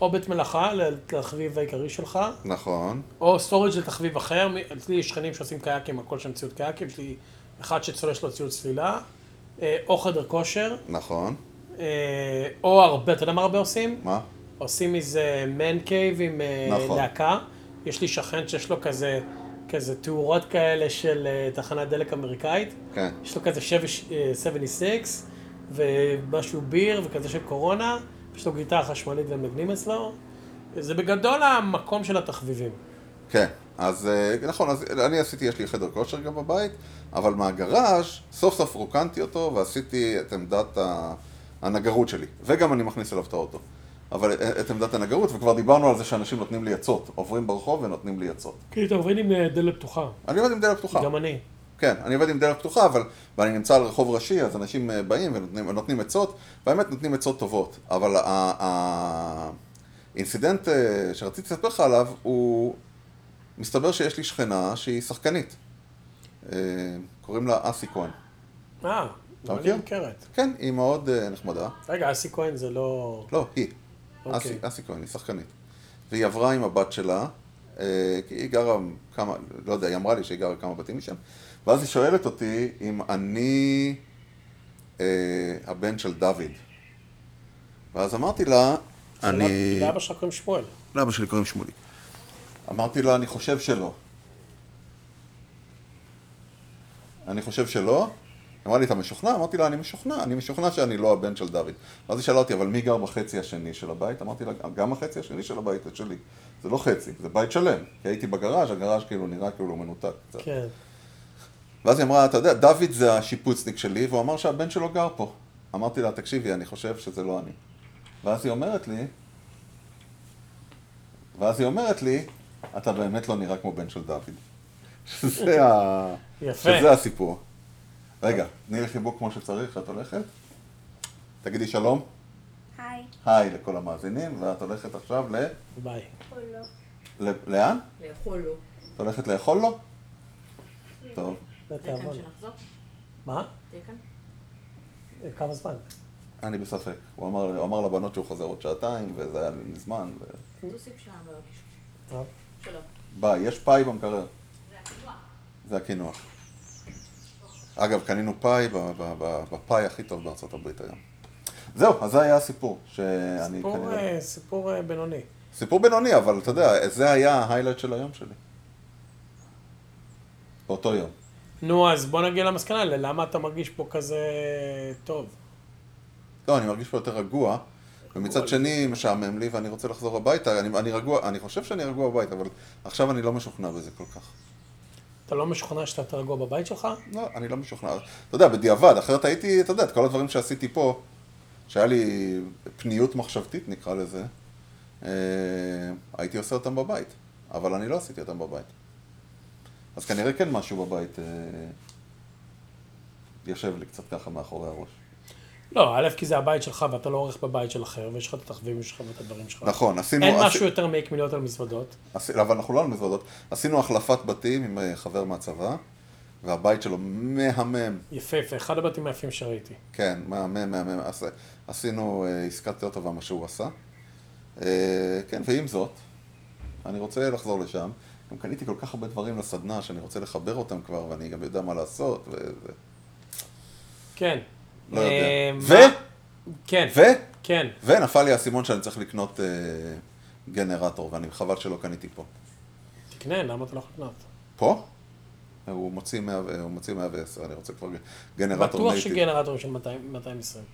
S2: או בית מלאכה לתחביב העיקרי שלך,
S1: נכון,
S2: או storage לתחביב אחר. אצלי יש שכנים שעושים קייקים, הכל שם ציוד קייקים, יש לי אחד שצולל יש לו ציוד צלילה, או חדר כושר,
S1: נכון.
S2: או הרבה, אתה יודע מה הרבה עושים?
S1: מה?
S2: עושים מזה מן קייב עם
S1: נכון.
S2: להקה. יש לי שכן שיש לו כזה, כזה תאורות כאלה של אה, תחנת דלק אמריקאית.
S1: כן.
S2: יש לו כזה 7, אה, 76 ומשהו ביר וכזה של קורונה. יש לו גיטרה חשמלית והם מנגנים אצלו. זה בגדול המקום של התחביבים.
S1: כן, אז אה, נכון, אז אני עשיתי, יש לי חדר כושר גם בבית, אבל מהגראז' סוף סוף רוקנתי אותו ועשיתי את עמדת הנגרות שלי, וגם אני מכניס אליו את האוטו. אבל אה, את עמדת הנגרות, וכבר דיברנו על זה שאנשים נותנים לי עצות, עוברים ברחוב ונותנים לי עצות.
S2: כי אתה עובד עם אה, דלת פתוחה.
S1: אני עובד עם דלת פתוחה.
S2: גם אני.
S1: כן, אני עובד עם דלת פתוחה, אבל ואני נמצא על רחוב ראשי, אז אנשים אה, באים ונותנים, ונותנים עצות, והאמת נותנים עצות טובות. אבל האינסידנט שרציתי לספר לך עליו, הוא... מסתבר שיש לי שכנה שהיא שחקנית. קוראים לה אסי כהן.
S2: אה,
S1: אתה מכיר? כן, היא מאוד נחמדה.
S2: רגע, אסי כהן זה לא...
S1: לא, היא.
S2: אוקיי.
S1: אסי, אסי כהן, היא שחקנית. והיא עברה עם הבת שלה, אה, כי היא גרה כמה, לא יודע, היא אמרה לי שהיא גרה כמה בתים משם, ואז היא שואלת אותי אם אני אה, הבן של דוד. ואז אמרתי לה, אני...
S2: לאבא שלך קוראים שמואל.
S1: לאבא שלי קוראים שמולי. אמרתי לה, אני חושב שלא. אני חושב שלא. אמרה לי, אתה משוכנע? אמרתי לה, אני משוכנע, אני משוכנע שאני לא הבן של דוד. ואז היא שאלה אותי, אבל מי גר בחצי השני של הבית? אמרתי לה, גם החצי השני של הבית זה שלי. זה לא חצי, זה בית שלם. כי הייתי בגראז', הגראז' כאילו נראה כאילו מנותק קצת.
S2: כן.
S1: ואז היא אמרה, אתה יודע, דוד זה השיפוצניק שלי, והוא אמר שהבן שלו גר פה. אמרתי לה, תקשיבי, אני חושב שזה לא אני. ואז היא אומרת לי, ואז היא אומרת לי, אתה באמת לא נראה כמו בן של דוד. שזה, ה...
S2: יפה.
S1: שזה הסיפור. רגע, תני לי חיבוק כמו שצריך, את הולכת? תגידי שלום.
S4: היי.
S1: היי לכל המאזינים, ואת הולכת עכשיו ל...
S2: ביי.
S1: ל... לאן?
S3: לאכול לו.
S1: את הולכת לאכול לו? טוב.
S2: זה תיאבון.
S3: שנחזור?
S2: מה?
S3: תהיה כאן?
S2: אה, כמה זמן?
S1: אני בספק. הוא אמר, הוא אמר לבנות שהוא חוזר עוד שעתיים, וזה היה מזמן. ו...
S3: תוסיף לא.
S2: טוב.
S3: שלום.
S1: ביי, יש פאי במקרר. זה הקינוח. אגב, קנינו פאי בפאי הכי טוב בארצות הברית היום. זהו, אז זה היה הסיפור. שאני
S2: סיפור,
S1: כנראה...
S2: אה, סיפור אה, בינוני.
S1: סיפור בינוני, אבל אתה יודע, זה היה ה highlight של היום שלי. באותו יום.
S2: נו, אז בוא נגיע למסקנה, למה אתה מרגיש פה כזה טוב?
S1: לא, אני מרגיש פה יותר רגוע, ומצד שני משעמם לי ואני רוצה לחזור הביתה. אני, אני רגוע, אני חושב שאני רגוע בבית, אבל עכשיו אני לא משוכנע בזה כל כך.
S2: אתה לא משוכנע שאתה יותר רגוע בבית שלך?
S1: לא, אני לא משוכנע. אתה יודע, בדיעבד, אחרת הייתי, אתה יודע, את כל הדברים שעשיתי פה, שהיה לי פניות מחשבתית נקרא לזה, אה, הייתי עושה אותם בבית, אבל אני לא עשיתי אותם בבית. אז כנראה כן משהו בבית אה, יושב לי קצת ככה מאחורי הראש.
S2: לא, א', כי זה הבית שלך ואתה לא עורך בבית של אחר, ויש לך את התחביבים שלך ואת הדברים שלך.
S1: נכון, עשינו...
S2: אין
S1: עשי-
S2: משהו יותר מעיק מלהיות על מזוודות.
S1: עשי- אבל אנחנו לא על מזוודות. עשינו החלפת בתים עם אה, חבר מהצבא, והבית שלו מהמם.
S2: יפה, יפה, אחד הבתים היפים שראיתי.
S1: כן, מהמם, מהמם. עש- עשינו אה, עסקה יותר טובה ממה שהוא עשה. אה, כן, ועם זאת, אני רוצה לחזור לשם. גם קניתי כל כך הרבה דברים לסדנה שאני רוצה לחבר אותם כבר, ואני גם יודע מה לעשות. ו-
S2: כן.
S1: לא יודע.
S2: אה,
S1: ו?
S2: מה- כן,
S1: ו...
S2: כן.
S1: ונפל לי האסימון שאני צריך לקנות אה, גנרטור, ואני חבל שלא קניתי פה.
S2: תקנה, למה אתה לא יכול לקנות?
S1: פה? הוא מוציא, 100, ו- הוא מוציא 110, אני רוצה כבר גנרטור
S2: בטוח
S1: נייטיב.
S2: שגנרטורים של 200 220.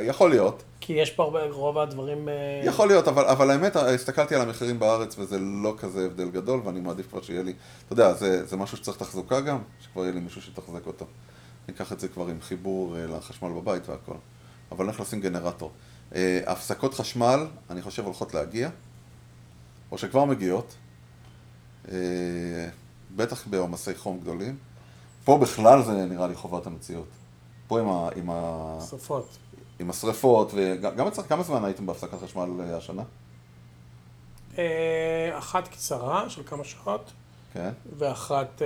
S1: יכול להיות,
S2: כי יש פה הרבה, רוב הדברים... אה,
S1: יכול להיות, אבל, אבל האמת, הסתכלתי על המחירים בארץ וזה לא כזה הבדל גדול, ואני מעדיף כבר שיהיה לי, אתה יודע, זה, זה משהו שצריך תחזוקה גם, שכבר יהיה לי מישהו שיתחזק אותו. אני אקח את זה כבר עם חיבור אה, לחשמל בבית והכל. אבל אני הולך לשים גנרטור. אה, הפסקות חשמל, אני חושב, הולכות להגיע, או שכבר מגיעות, אה, בטח בעומסי חום גדולים. פה בכלל זה נראה לי חובת המציאות. פה עם, ה, עם, ה,
S2: שרפות.
S1: עם השריפות, וגם גם אצלך, כמה זמן הייתם בהפסקת חשמל השנה?
S2: אחת קצרה של כמה שעות,
S1: כן,
S2: ואחת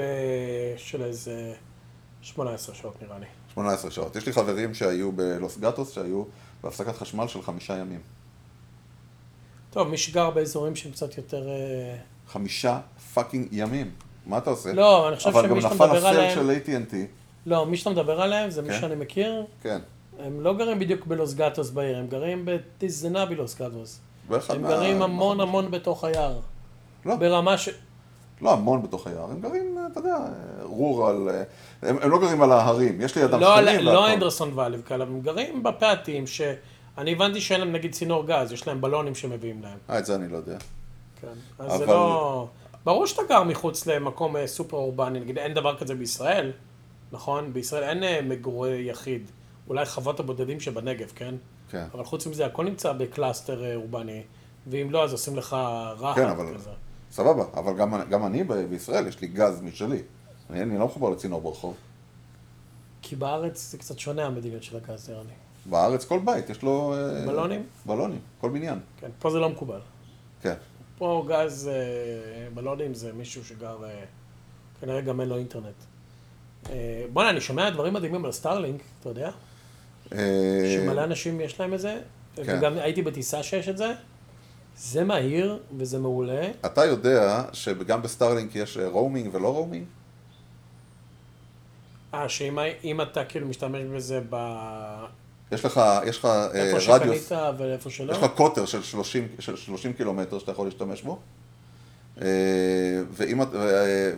S2: של איזה 18 שעות נראה לי.
S1: 18 שעות. יש לי חברים שהיו בלוס גטוס, שהיו בהפסקת חשמל של חמישה ימים.
S2: טוב, מי שגר באזורים שהם קצת יותר... אה,
S1: חמישה fucking ימים. מה אתה עושה?
S2: לא, אני חושב
S1: אבל
S2: שמי
S1: גם
S2: שאתה
S1: נפל
S2: מדבר
S1: הסרט
S2: עליהם...
S1: של AT&T.
S2: לא, מי שאתה מדבר עליהם זה מי
S1: כן.
S2: שאני מכיר.
S1: כן.
S2: הם לא גרים בדיוק בלוס גטוס בעיר, הם גרים בטיז הנבי לוס גטוס. הם
S1: מה-
S2: גרים המון
S1: מה-
S2: המון בתוך היער.
S1: לא.
S2: ברמה ש...
S1: לא המון בתוך היער, הם גרים, אתה יודע, רורל, אה, הם, הם לא גרים על ההרים, יש לידם
S2: לא,
S1: שכנים
S2: לא
S1: והכל.
S2: אנדרסון ואליב כאלה, הם גרים בפאתים, שאני הבנתי שאין להם נגיד צינור גז, יש להם בלונים שמביאים להם.
S1: אה, את זה אני לא יודע.
S2: כן. אז זה
S1: אבל-
S2: לא... ברור שאתה גר מחוץ למקום אה, סופר אורבני, נגיד אין דבר כזה בישראל, נכון? בישראל אין אה, מגורי יחיד. אולי חוות הבודדים שבנגב, כן?
S1: כן.
S2: אבל חוץ מזה, הכל נמצא ב cluster אה, אורבני, ואם לא, אז עושים לך רחת
S1: כן, אבל-
S2: כזה.
S1: סבבה, אבל גם, גם אני בישראל, יש לי גז משלי. אני, אני לא מחובר לצינור ברחוב.
S2: כי בארץ זה קצת שונה המדיניות של הגז, נראה לי.
S1: בארץ כל בית יש לו... אה,
S2: בלונים?
S1: בלונים, כל בניין.
S2: כן, פה זה לא מקובל.
S1: כן.
S2: פה גז אה, בלונים זה מישהו שגר, אה, כנראה גם אין לו אינטרנט. בוא'נה, אני שומע דברים מדהימים על סטארלינק, אתה יודע? שמלא אנשים יש להם את זה,
S1: כן.
S2: וגם הייתי בטיסה שיש את זה. זה מהיר וזה מעולה.
S1: אתה יודע שגם בסטארלינק יש אה, roaming ולא roaming?
S2: אה, שאם אם אתה כאילו משתמש בזה ב...
S1: יש לך, יש לך אה,
S2: איפה
S1: רדיוס,
S2: שקנית ואיפה שלא?
S1: יש לך קוטר של 30, של 30 קילומטר שאתה יכול להשתמש בו, אה, ואם,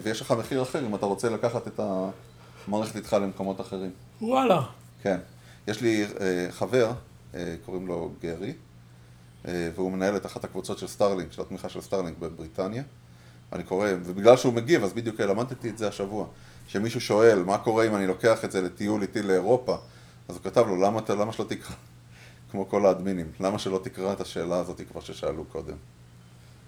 S1: ויש לך מחיר אחר אם אתה רוצה לקחת את המערכת איתך למקומות אחרים.
S2: וואלה.
S1: כן. יש לי אה, חבר, אה, קוראים לו גרי, אה, והוא מנהל את אחת הקבוצות של סטארלינק, של התמיכה של סטארלינק בבריטניה. אני קורא, ובגלל שהוא מגיב, אז בדיוק למדתי את זה השבוע. שמישהו שואל, מה קורה אם אני לוקח את זה לטיול איתי לאירופה? אז הוא כתב לו, למה, למה שלא תקרא, כמו כל האדמינים, למה שלא תקרא את השאלה הזאת כבר ששאלו קודם?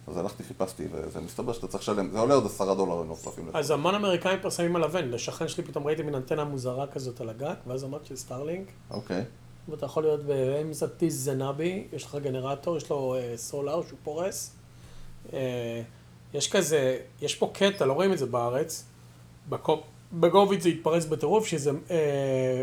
S1: אז הלכתי, חיפשתי, וזה מסתבר שאתה צריך לשלם, זה עולה עוד עשרה דולרים נוספים.
S2: אז המון אמריקאים כבר שמים על הוון. לשכן שלי פתאום ראיתי מין אנטנה מוזרה כזאת על הגג, ואז אמרתי סטארלינק,
S1: אוקיי,
S2: ואתה יכול להיות בטיז הנבי, יש לך גנרטור, יש לו אה, סולר שהוא פורס. אה, יש כזה, יש פה קטע, לא רואים את זה בארץ. בקו- בגוביץ' זה התפרץ בטירוף, שזה אה,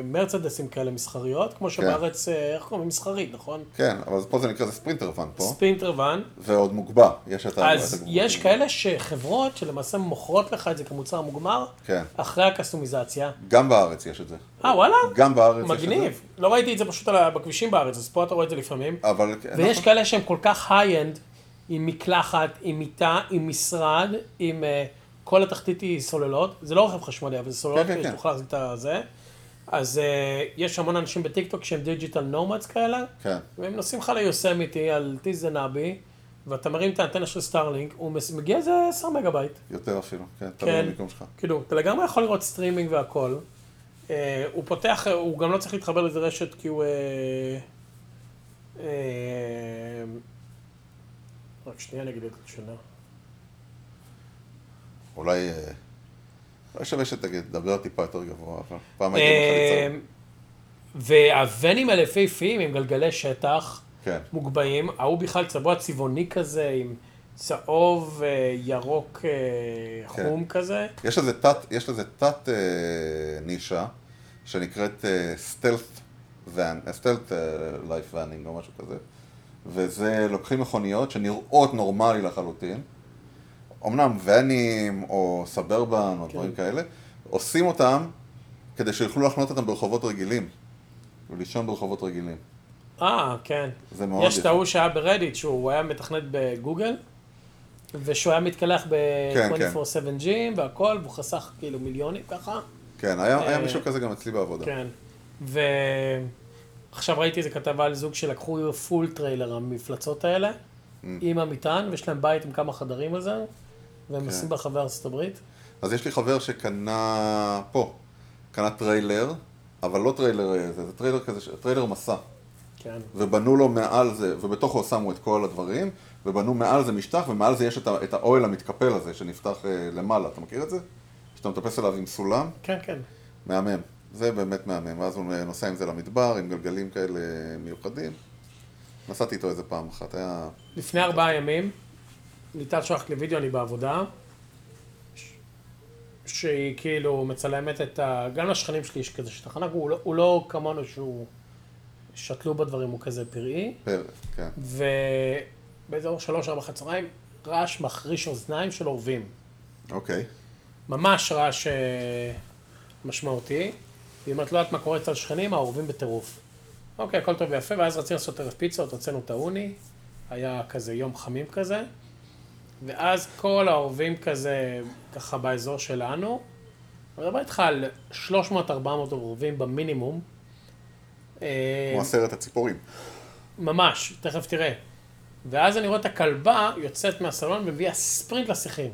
S2: מרצדסים כאלה מסחריות, כמו שבארץ, אה, איך קוראים? מסחרית, נכון?
S1: כן, אבל פה זה נקרא, זה ספרינטר ואן פה,
S2: ספינטר ואן.
S1: ועוד מוגבע, יש את ה... את
S2: אז
S1: הגמור.
S2: יש כאלה שחברות שלמעשה מוכרות לך את זה כמוצר מוגמר,
S1: כן,
S2: אחרי הקסטומיזציה.
S1: גם בארץ יש את זה.
S2: אה, וואלה?
S1: גם בארץ יש את זה.
S2: מגניב. לא ראיתי את זה פשוט על בכבישים בארץ, אז פה אתה רואה את זה לפעמים.
S1: אבל...
S2: ויש
S1: נכון.
S2: כאלה שהם כל כך high-end, עם מקלחת, עם מיטה, עם משרד, עם אה, כל התחתית היא סוללות. זה לא רכב חשמלי, אבל זה סוללות
S1: כן, כן, כן.
S2: שתוכל להחזיק את הזה. אז אה, יש המון אנשים בטיקטוק שהם digital nomads כאלה,
S1: כן,
S2: והם נוסעים לך ליוסמיטי על טיז הנבי, ואתה מרים את האנטנה של סטארלינק, הוא מגיע איזה 10 megabyte.
S1: יותר אפילו, כן, תלוי
S2: כן.
S1: במיקום שלך.
S2: כאילו, אתה לגמרי יכול לראות סטרימינג והכל. אה, הוא פותח, הוא גם לא צריך להתחבר לאיזה רשת כי הוא... אה, אה, רק שנייה, אני אגיד את השנה.
S1: אולי... אולי שווה שתגיד, דבר טיפה יותר גבוה, אבל פעם הייתי
S2: אה,
S1: בחליצה.
S2: והוונים האלה יפהפיים עם גלגלי שטח
S1: כן,
S2: מוגבהים, ההוא בכלל צבוע צבעוני כזה עם צהוב, אה, ירוק,
S1: כן.
S2: חום כזה.
S1: יש לזה תת, יש לזה תת אה, נישה, שנקראת סטלט ואן, סטלט לייף ואנינג או משהו כזה, וזה לוקחים מכוניות שנראות נורמלי לחלוטין, אמנם ואנים או סברבן או
S2: כן.
S1: דברים כאלה, עושים אותם כדי שיוכלו לחנות אותם ברחובות רגילים, ולישון ברחובות רגילים.
S2: אה, כן.
S1: זה מאוד
S2: יש את. ההוא שהיה ברדיט, שהוא היה מתכנת בגוגל, ושהוא היה מתקלח
S1: כן, כן.
S2: ב-24/7 gym והכל, והוא חסך כאילו מיליונים ככה.
S1: כן, היה, היה
S2: אה,
S1: מישהו כזה גם אצלי בעבודה.
S2: כן. עכשיו ראיתי איזה כתבה על זוג שלקחו full trailer, המפלצות האלה,
S1: Mm.
S2: עם המטען, ויש להם בית עם כמה חדרים על זה, והם
S1: כן.
S2: נוסעים ברחבי ארצות הברית.
S1: אז יש לי חבר שקנה פה, קנה trailer, אבל לא trailer אה, זה, זה trailer כזה, trailer משא.
S2: כן.
S1: ובנו לו מעל זה, ובתוכו שמו את כל הדברים, ובנו מעל זה משטח, ומעל זה יש את, ה- את האוהל המתקפל הזה שנפתח אה, למעלה, אתה מכיר את זה? שאתה מטפס עליו עם סולם?
S2: כן, כן.
S1: מהמם. זה באמת מהמם. ואז הוא נוסע עם זה למדבר, עם גלגלים כאלה מיוחדים. נסעתי איתו איזה פעם אחת, היה...
S2: לפני ארבעה ימים, ליטל שלחת לי וידאו, אני בעבודה, שהיא כאילו מצלמת את ה... גם לשכנים שלי יש כזה שטחנה, הוא לא, הוא לא כמונו שהוא שתלו בדברים, הוא כזה פראי,
S1: פרק, כן.
S2: ובאזור שלוש, ארבע חצריים, רעש מחריש אוזניים של אורבים.
S1: אוקיי.
S2: ממש רעש אה, משמעותי. ואם את לא יודעת מה קורה אצל שכנים, האורבים בטירוף. אוקיי, הכל טוב ויפה, ואז רצינו לעשות ערב פיצות, הוצאנו את האוני, היה כזה יום חמים כזה, ואז כל האורבים כזה, ככה באזור שלנו, אני מדבר איתך על 300-400 אורבים במינימום. אה,
S1: כמו עשרת הציפורים.
S2: ממש, תכף תראה. ואז אני רואה את הכלבה יוצאת מהסלון ומביאה ספרינט לשיחים.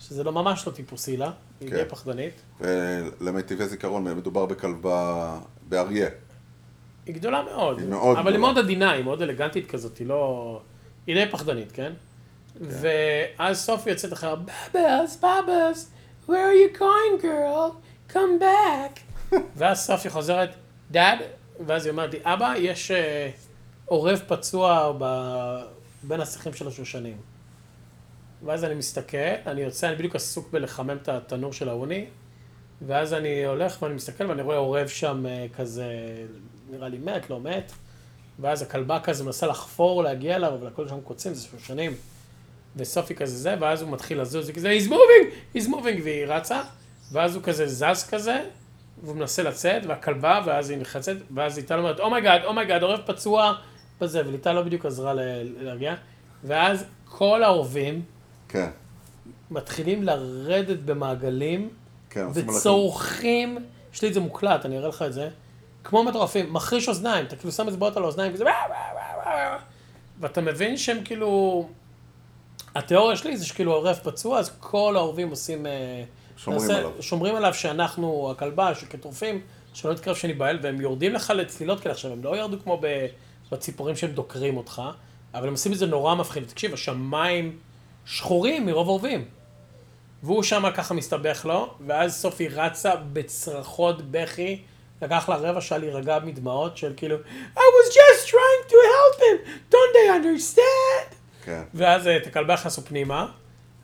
S2: שזה לא ממש לא טיפוסי לה, היא
S1: כן.
S2: פחדנית.
S1: ולמיטיבי זיכרון, מדובר בכלבה באריה.
S2: היא גדולה מאוד.
S1: היא מאוד
S2: אבל היא
S1: גדולה.
S2: מאוד עדינה, היא מאוד אלגנטית כזאת, היא לא... היא די פחדנית, כן? ואז סופי יוצאת אחריה, בבס, בבס, where are you going girl? come back. ואז סופי חוזרת, דאד, ואז היא אומרת לי, אבא, יש אה, עורב פצוע ב- בין השיחים של השושנים. ואז אני מסתכל, אני יוצא, אני בדיוק עסוק בלחמם את התנור של האוני, ואז אני הולך ואני מסתכל ואני רואה עורב שם אה, כזה, נראה לי מת, לא מת, ואז הכלבה כזה מנסה לחפור, להגיע אליו, אבל הכל שם קוצים, זה שושנים. וסופי כזה זה, ואז הוא מתחיל לזוז, היא כזה, he's moving, he's moving, והיא רצה, ואז הוא כזה זז כזה, והוא מנסה לצאת, והכלבה, ואז היא נלחצת, ואז ליטל אומרת, אומייגאד, אומייגאד, עורב פצוע, בזה, וליטל לא בדיוק עזרה להרגיע, ואז כל העורבים
S1: כן,
S2: מתחילים לרדת במעגלים,
S1: כן,
S2: וצורחים, יש לי את זה מוקלט, אני אראה לך את זה, כמו מטורפים, מחריש אוזניים, אתה כאילו שם אצבעות על האוזניים, וזה... ואתה מבין שהם כאילו... התיאוריה שלי זה שכאילו עורף פצוע, אז כל העורבים עושים... אה,
S1: שומרים
S2: נעשה-
S1: עליו.
S2: שומרים עליו שאנחנו הכלבה, שכטורפים, שלא יתקרב שניבהל, והם יורדים לך לצלילות כאלה עכשיו, הם לא ירדו כמו בציפורים שהם דוקרים אותך, אבל הם עושים את זה נורא מפחיד. תקשיב, השמיים שחורים מרוב עורבים. והוא שם ככה מסתבך לו, ואז סופי רצה בצרחות בכי, לקח לה רבע שעה להירגע מדמעות של כאילו, I was just trying to help him, don't they understand?
S1: כן,
S2: ואז אה, את הכלבה הכנסו פנימה,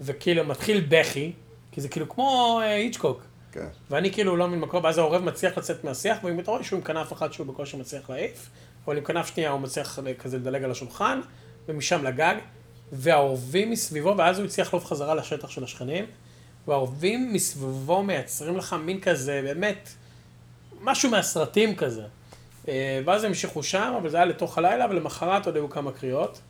S2: וכאילו מתחיל בכי, כי זה כאילו כמו אה, היצ'קוק.
S1: כן.
S2: ואני כאילו לא מבין מקום, ואז העורב מצליח לצאת מהשיח, ואם אתה רואה שהוא עם כנף אחת שהוא בקושי מצליח להעיף, אבל עם כנף שנייה הוא מצליח ל- כזה לדלג על השולחן, ומשם לגג, והעורבים מסביבו, ואז הוא הצליח לעוף חזרה לשטח של השכנים, והעורבים מסביבו מייצרים לך מין כזה, באמת, משהו מהסרטים כזה. אה, ואז המשיכו שם, אבל זה היה לתוך הלילה, ולמחרת עוד היו כמה קריאות.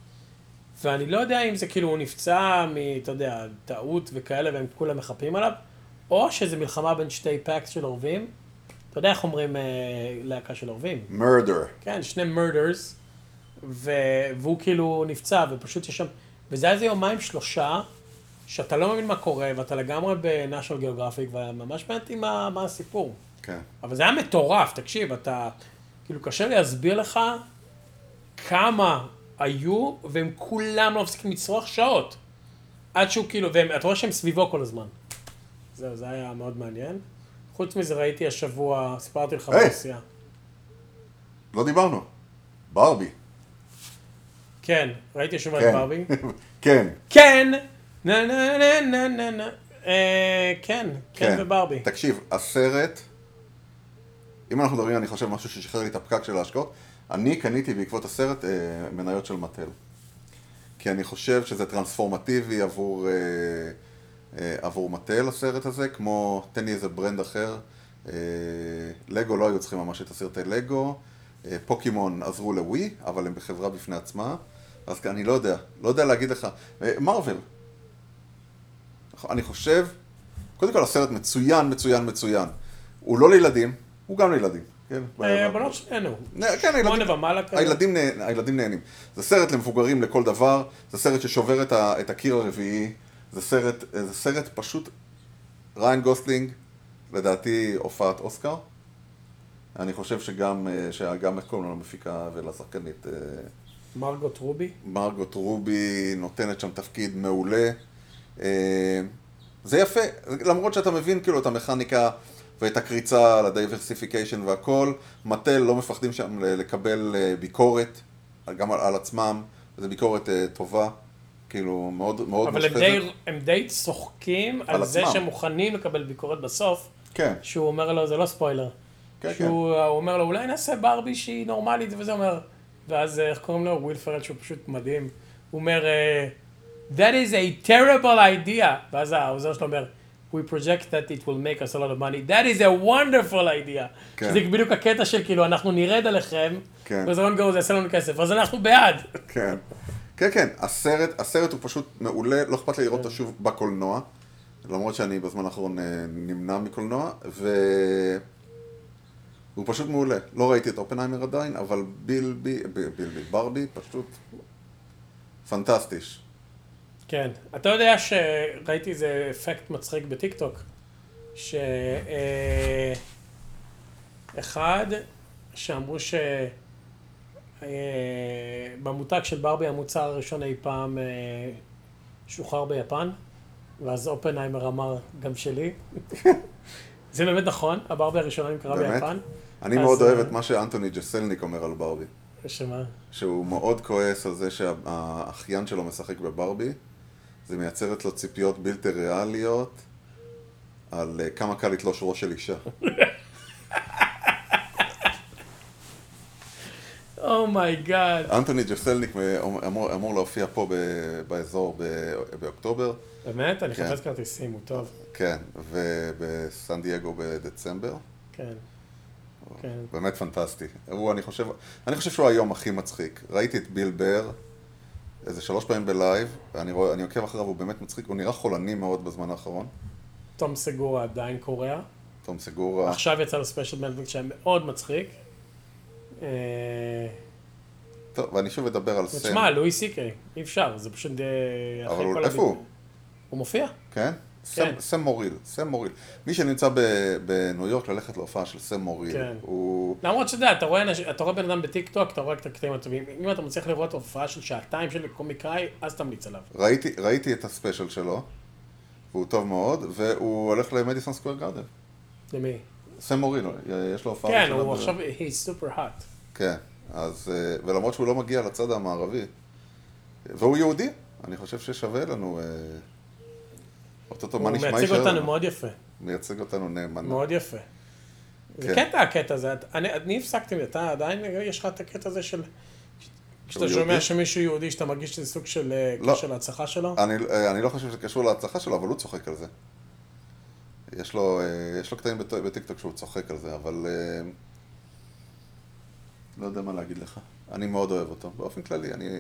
S2: ואני לא יודע אם זה כאילו הוא נפצע מ... אתה יודע, טעות וכאלה, והם כולם מחפים עליו, או שזה מלחמה בין שתי packs של עורבים. אתה יודע איך אומרים אה, להקה של עורבים?
S1: murder.
S2: כן, שני murders, ו... והוא כאילו נפצע, ופשוט יש שם... וזה היה איזה יומיים שלושה, שאתה לא מבין מה קורה, ואתה לגמרי בנשיונל ג'יאוגרפיק, וממש מעניין מה, מה הסיפור.
S1: כן.
S2: אבל זה היה מטורף, תקשיב, אתה... כאילו, קשה לי להסביר לך כמה היו, והם כולם לא מפסיקים לצרוח שעות. עד שהוא כאילו, ואתה רואה שהם סביבו כל הזמן. זהו, זה היה מאוד מעניין. חוץ מזה ראיתי השבוע, סיפרתי לך
S1: היי.
S2: בנסיעה.
S1: לא דיברנו. ברבי.
S2: כן, ראיתי השבוע את
S1: כן.
S2: ברבי.
S1: כן.
S2: כן! נה נה נה נה נה נה. אה, כן, כן וברבי.
S1: תקשיב, הסרט, אם אנחנו מדברים, אני חושב, משהו ששחרר לי את הפקק של ההשקעות, אני קניתי בעקבות הסרט אה, מניות של מטל. כי אני חושב שזה טרנספורמטיבי עבור, אה, אה, עבור מטל, הסרט הזה, כמו, תן לי איזה ברנד אחר. אה, לגו לא היו צריכים ממש את הסרטי לגו, אה, פוקימון עזרו לווי, אבל הם בחברה בפני עצמה, אז אני לא יודע, לא יודע להגיד לך. אה, מרהיב, אני חושב, קודם כל הסרט מצוין, מצוין, מצוין. הוא לא לילדים, הוא גם לילדים. כן,
S2: אה,
S1: ב-
S2: הבנות שלנו.
S1: כן, הילדים,
S2: ומעלה כזה.
S1: הילדים, נה- הילדים נהנים. זה סרט למבוגרים לכל דבר, זה סרט ששובר את, ה, את הקיר הרביעי, זה סרט, זה סרט פשוט, ריאן גוסלינג, לדעתי הופעת אוסקר. אני חושב שגם, אה, שגם איך קוראים לה למפיקה ולשחקנית, אה,
S2: מרגוט רובי.
S1: מרגוט רובי נותנת שם תפקיד מעולה. זה יפה, למרות שאתה מבין כאילו את המכניקה ואת הקריצה על ה diversification והכל, מטל לא מפחדים שם לקבל אה, ביקורת, גם על, על עצמם, וזו ביקורת אה, טובה, כאילו מאוד מאוד
S2: אבל הם. די, הם די צוחקים על,
S1: על
S2: זה
S1: עצמם.
S2: שהם מוכנים לקבל ביקורת בסוף,
S1: כן,
S2: שהוא אומר לו, זה לא ספוילר.
S1: כן,
S2: שהוא הוא אומר לו, אולי נעשה ברבי שהיא נורמלית, וזה אומר, ואז איך קוראים לו? וויל פרל שהוא פשוט מדהים. הוא אומר, That is a terrible idea. ואז העוזר שלו אומר, We project that it will make us a lot of money. That is a wonderful idea.
S1: כן.
S2: שזה בדיוק הקטע של כאילו, אנחנו נרד עליכם,
S1: כן.
S2: וזה לא נגרור, זה יעשה לנו כסף, אז אנחנו בעד.
S1: כן. כן, כן, הסרט, הסרט הוא פשוט מעולה, לא אכפת לי לראות אותו שוב בקולנוע, למרות שאני בזמן האחרון אה, נמנע מקולנוע, ו... הוא פשוט מעולה. לא ראיתי את אופנהיימר עדיין, אבל בילבי, בילבי, ברבי, פשוט פנטסטיש.
S2: כן. אתה יודע שראיתי איזה אפקט מצחיק בטיקטוק, ש... אה, אחד, שאמרו ש... אה, של ברבי המוצר הראשון אי פעם אה, שוחרר ביפן, ואז אופנהיימר אמר, גם שלי. זה באמת נכון, הברבי הראשונה נמכרה? ביפן.
S1: אני
S2: אז,
S1: מאוד אוהב את מה שאנטוני ג'סלניק אומר על ברבי.
S2: שמה?
S1: שהוא מאוד כועס על זה שהאחיין שלו משחק בברבי, זה מייצר אצלו ציפיות בלתי ריאליות על אה, כמה קל לתלוש ראש של אישה.
S2: Oh my God.
S1: אנטוני ג'סלניק אמור, אמור להופיע פה ב, באזור ב, באוקטובר,
S2: באמת? אני
S1: כן.
S2: חפש כרטיסים, הוא טוב.
S1: כן, ובסן דייגו בדצמבר.
S2: כן. כן.
S1: באמת פנטסטי. הוא, אני חושב, אני חושב שהוא היום הכי מצחיק. ראיתי את ביל בר איזה שלוש פעמים בלייב, ואני רואה, אני עוקב אחריו, הוא באמת מצחיק, הוא נראה חולני מאוד בזמן האחרון.
S2: תום סגורה עדיין קורע.
S1: תום סגורה.
S2: עכשיו יצא לו special בנטפליקס שהיה מאוד מצחיק. אה,
S1: טוב, ואני שוב אדבר על סם.
S2: תשמע, לואי סי קיי, אי אפשר, זה פשוט... אה,
S1: אבל הוא- איפה הוא?
S2: הוא מופיע?
S1: כן?
S2: כן.
S1: סם, סם מוריל, סם מוריל. מי שנמצא ב- בניו יורק ללכת להופעה של סם מוריל,
S2: כן.
S1: הוא...
S2: למרות שאתה יודע, אתה רואה אתה רואה בן אדם בטיק טוק, אתה רואה את הקטעים הטובים. אם אתה מצליח לראות הופעה של שעתיים של קומיקאי, אז תמליץ עליו.
S1: ראיתי, ראיתי את ה special שלו, והוא טוב מאוד, והוא הולך למדיסון סקוויר גארדן.
S2: למי?
S1: סם מוריל, יש לו הופעה
S2: כן, הוא
S1: ב-
S2: עכשיו, he's super hot.
S1: כן, אז... אה, ולמרות שהוא לא מגיע לצד המערבי, והוא יהודי, אני חושב ששווה לנו... אה, אוטוטו, מה
S2: הוא
S1: נשמע
S2: מייצג
S1: יישאר
S2: אותנו? מאוד יפה.
S1: מייצג אותנו נאמנה.
S2: מאוד יפה. זה
S1: כן.
S2: קטע הקטע הזה, אני, הפסקתי, אתה עדיין, יש לך את הקטע הזה של... כשאתה שומע? שמישהו יהודי, שאתה מרגיש שזה סוג של אה,
S1: לא.
S2: קשר להצלחה שלו?
S1: אני, אה, אני לא חושב שזה קשור להצלחה שלו, אבל הוא צוחק על זה. יש לו, אה, יש לו קטעים בט- בטיקטוק שהוא צוחק על זה, אבל... אה, לא יודע מה להגיד לך. אני מאוד אוהב אותו. באופן כללי, אני...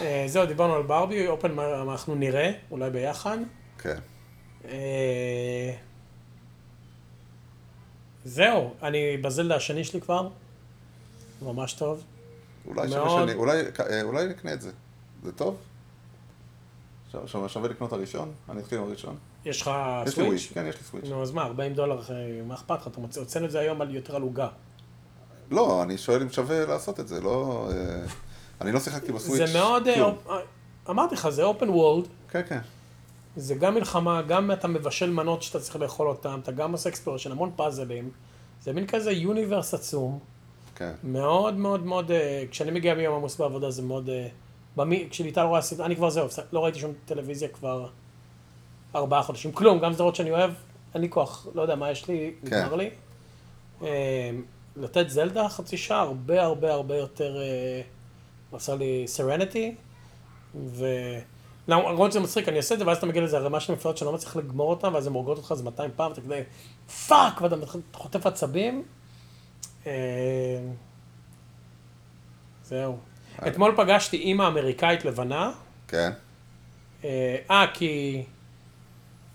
S1: אה,
S2: זהו, דיברנו על ברבי, אופן אנחנו נראה, אולי ביחד.
S1: כן.
S2: אה, זהו, אני בזלדה השני שלי כבר. ממש טוב.
S1: אולי. שווה. אולי, אה, אולי נקנה את זה. זה טוב? שווה- לקנות הראשון? אני אתחיל עם הראשון.
S2: יש לך
S1: יש.
S2: סוויץ'?
S1: כן, יש לי סוויץ'.
S2: נו, אז מה, 40 דולר, מה אכפת לך? אתה מוצא, הוצאנו את זה היום על יותר על עוגה.
S1: לא, אני שואל אם שווה לעשות את זה, לא... אני לא שיחקתי בסוויץ'.
S2: זה מאוד, אה. אה, אמרתי לך, זה open world.
S1: כן, כן.
S2: זה גם מלחמה, גם אתה מבשל מנות שאתה צריך לאכול אותן, אתה גם עושה אקספלורשן, המון פאזלים. זה מין כזה יוניברס עצום.
S1: כן.
S2: מאוד מאוד מאוד, אה, כשאני מגיע מיום עמוס בעבודה זה מאוד... במי, כשליטל רואה סרט, אני כבר זהו, לא ראיתי שום טלוויזיה כבר ארבעה חודשים. כלום, גם סדרות שאני אוהב, אין לי כוח, לא יודע מה יש לי,
S1: כן.
S2: נגמר לי. לתת זלדה חצי שעה, הרבה הרבה הרבה יותר, אה, עשה לי סרניטי, ו... למרות שזה מצחיק, אני אעשה את זה, ואז אתה מגיע לאיזה ערימה של מפלגות שאני לא מצליח לגמור אותן, ואז הן הורגות אותך איזה 200 פעם, ואתה כזה Fuck, ואתה חוטף עצבים. אה, זהו. אתמול פגשתי אימא אמריקאית לבנה.
S1: כן.
S2: אה, אה, כי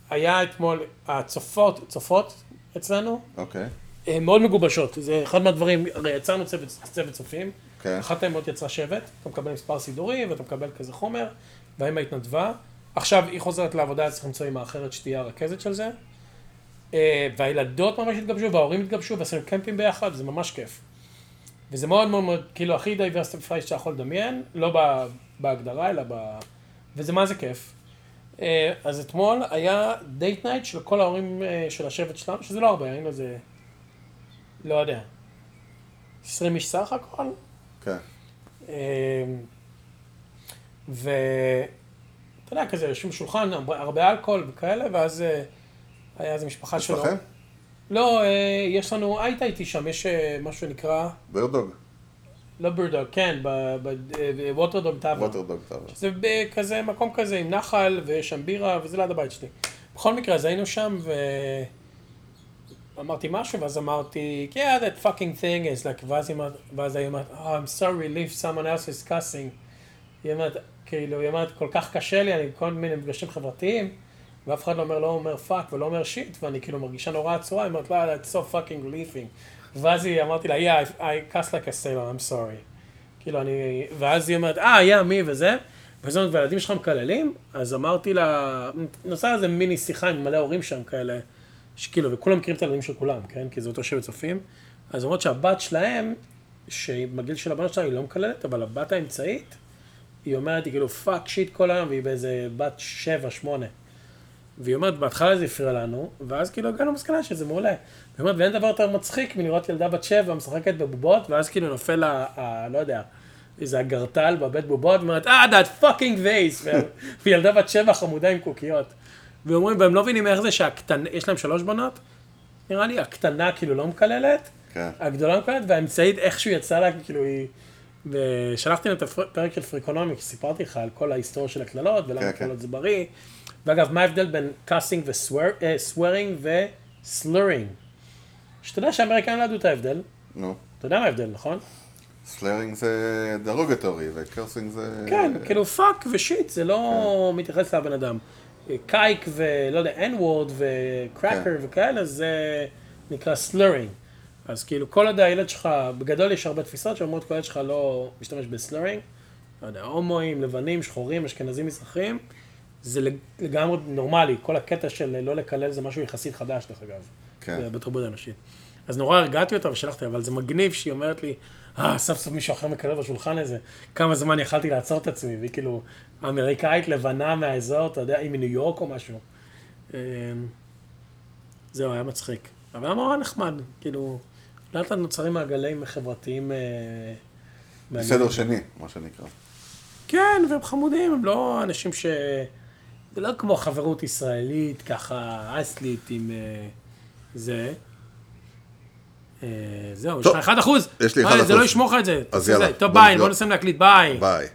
S2: היה אתמול, הצופות, צופות אצלנו,
S1: אוקיי.
S2: אה, מאוד מגובשות, זה אחד מהדברים, הרי יצרנו צוות, צוות צופים. אחת האמות יצרה שבט, אתה מקבל מספר סידורי ואתה מקבל כזה חומר, והאמא התנדבה, עכשיו היא חוזרת לעבודה, צריך למצוא אמא אחרת שתהיה הרכזת של זה, אה, והילדות ממש התגבשו, וההורים התגבשו, ועשינו קמפים ביחד, זה ממש כיף. וזה מאוד מאוד מאוד, כאילו הכי diversify שאתה יכול לדמיין, לא ב- בהגדרה, אלא ב... וזה מה זה כיף. אה, אז אתמול היה date night של כל ההורים אה, של השבט שלנו, שזה לא הרבה, היינו איזה, לא יודע, 20 איש סך הכל.
S1: כן.
S2: אה, ואתה יודע, כזה יושבים בשולחן, הרבה- אלכוהול וכאלה, ואז אה, היה איזה משפחה שלו.
S1: אצלכם?
S2: לא, אה, יש לנו, היית איתי שם, יש אה, משהו שנקרא,
S1: בירדוג.
S2: לא בירדוג, כן, בווטרדוג טאבר.
S1: ווטרדוג טאבר.
S2: זה בכזה מקום כזה עם נחל ויש שם בירה וזה ליד הבית שלי. בכל מקרה, אז היינו שם ואמרתי משהו ואז אמרתי, yeah, that fucking thing is like, ואז היא אומרת, oh, I'm so relieved someone else is cussing. היא אומרת, כאילו, היא אומרת, כל כך קשה לי, אני בכל מיני מפגשים חברתיים, ואף אחד לא אומר, לא אומר fuck ולא אומר shit, ואני כאילו מרגישה נורא עצורה, היא אומרת, לא, it's so fucking relieving. ואז היא, אמרתי לה, yeah, I, I cuss like a sailor, I'm sorry. כאילו אני, ואז היא אומרת, אה, yeah, me וזה, היא אומרת, והילדים שלך מקללים? אז אמרתי לה, נוצרה איזה מיני שיחה עם מלא הורים שם כאלה, שכאילו, וכולם מכירים את הילדים של כולם, כן? כי זה אותו שבט צופים. אז אומרות שהבת שלהם, שבגיל של הבנות שלה היא לא מקללת, אבל הבת האמצעית, היא אומרת, היא כאילו, fuck shit כל היום, והיא באיזה בת שבע, שמונה. והיא אומרת, בהתחלה זה הפריע לנו, ואז כאילו הגענו למסקנה שזה מעולה. היא אומרת, ואין דבר יותר מצחיק מלראות ילדה בת שבע משחקת בבובות, ואז כאילו נופל ה... ה- לא יודע, איזה אגרטל בבית בובות, ואומרת, אה, that fucking vase, וילדה בת שבע חמודה עם קוקיות. ואומרים, והם לא מבינים איך זה שהקטנה, יש להם שלוש בנות, נראה לי, הקטנה כאילו לא מקללת,
S1: כן.
S2: הגדולה מקללת, והאמצעית איכשהו יצא לה, כאילו היא... ושלחתי להם את הפרק של Freakonomics, סיפרתי לך על כל ההיסטוריה של הקללות, ולמה
S1: כן, כן.
S2: קללות זה בריא. ואגב, מה ההבדל בין cussing ו swearing ו slurring? שאתה יודע שהאמריקאים לא ידעו את ההבדל,
S1: נו.
S2: אתה יודע מה ההבדל, נכון?
S1: slurring זה derogatory, ו cursing זה...
S2: כן, כאילו fuck ו shit, זה לא מתייחס לבן אדם. kike ולא יודע, word ו cracker
S1: כן.
S2: וכאלה, זה נקרא slurring. אז כאילו כל עוד הילד שלך, בגדול יש הרבה תפיסות שאומרות כל ילד שלך לא משתמש ב slurring. לא יודע, הומואים, לבנים, שחורים, אשכנזים, מזרחים, זה לג- לגמרי נורמלי. כל הקטע של לא לקלל זה משהו יחסית חדש, דרך אגב.
S1: כן.
S2: בתרבות האנושית. אז נורא הרגעתי אותה ושלחתי, אבל זה מגניב שהיא אומרת לי, אה, סוף סוף מישהו אחר מקלל בשולחן הזה. כמה זמן יכלתי לעצור את עצמי, והיא כאילו אמריקאית לבנה מהאזור, אתה יודע, היא מניו יורק או משהו. אה, זהו, היה מצחיק. אבל היה נורא נחמד, כאילו, לאט לאט נוצרים מעגלים חברתיים אה.
S1: בסדר שני, מה שנקרא.
S2: כן, והם חמודים, הם לא אנשים ש... זה לא כמו חברות ישראלית, ככה אסלית עם אה, זה. אה, זהו, יש לך 1 אחוז.
S1: יש לי
S2: אה,
S1: 1%.
S2: זה לא ישמור לך את זה.
S1: אז יאללה.
S2: טוב, ביי. בוא נסיים להקליט, ביי.
S1: ביי.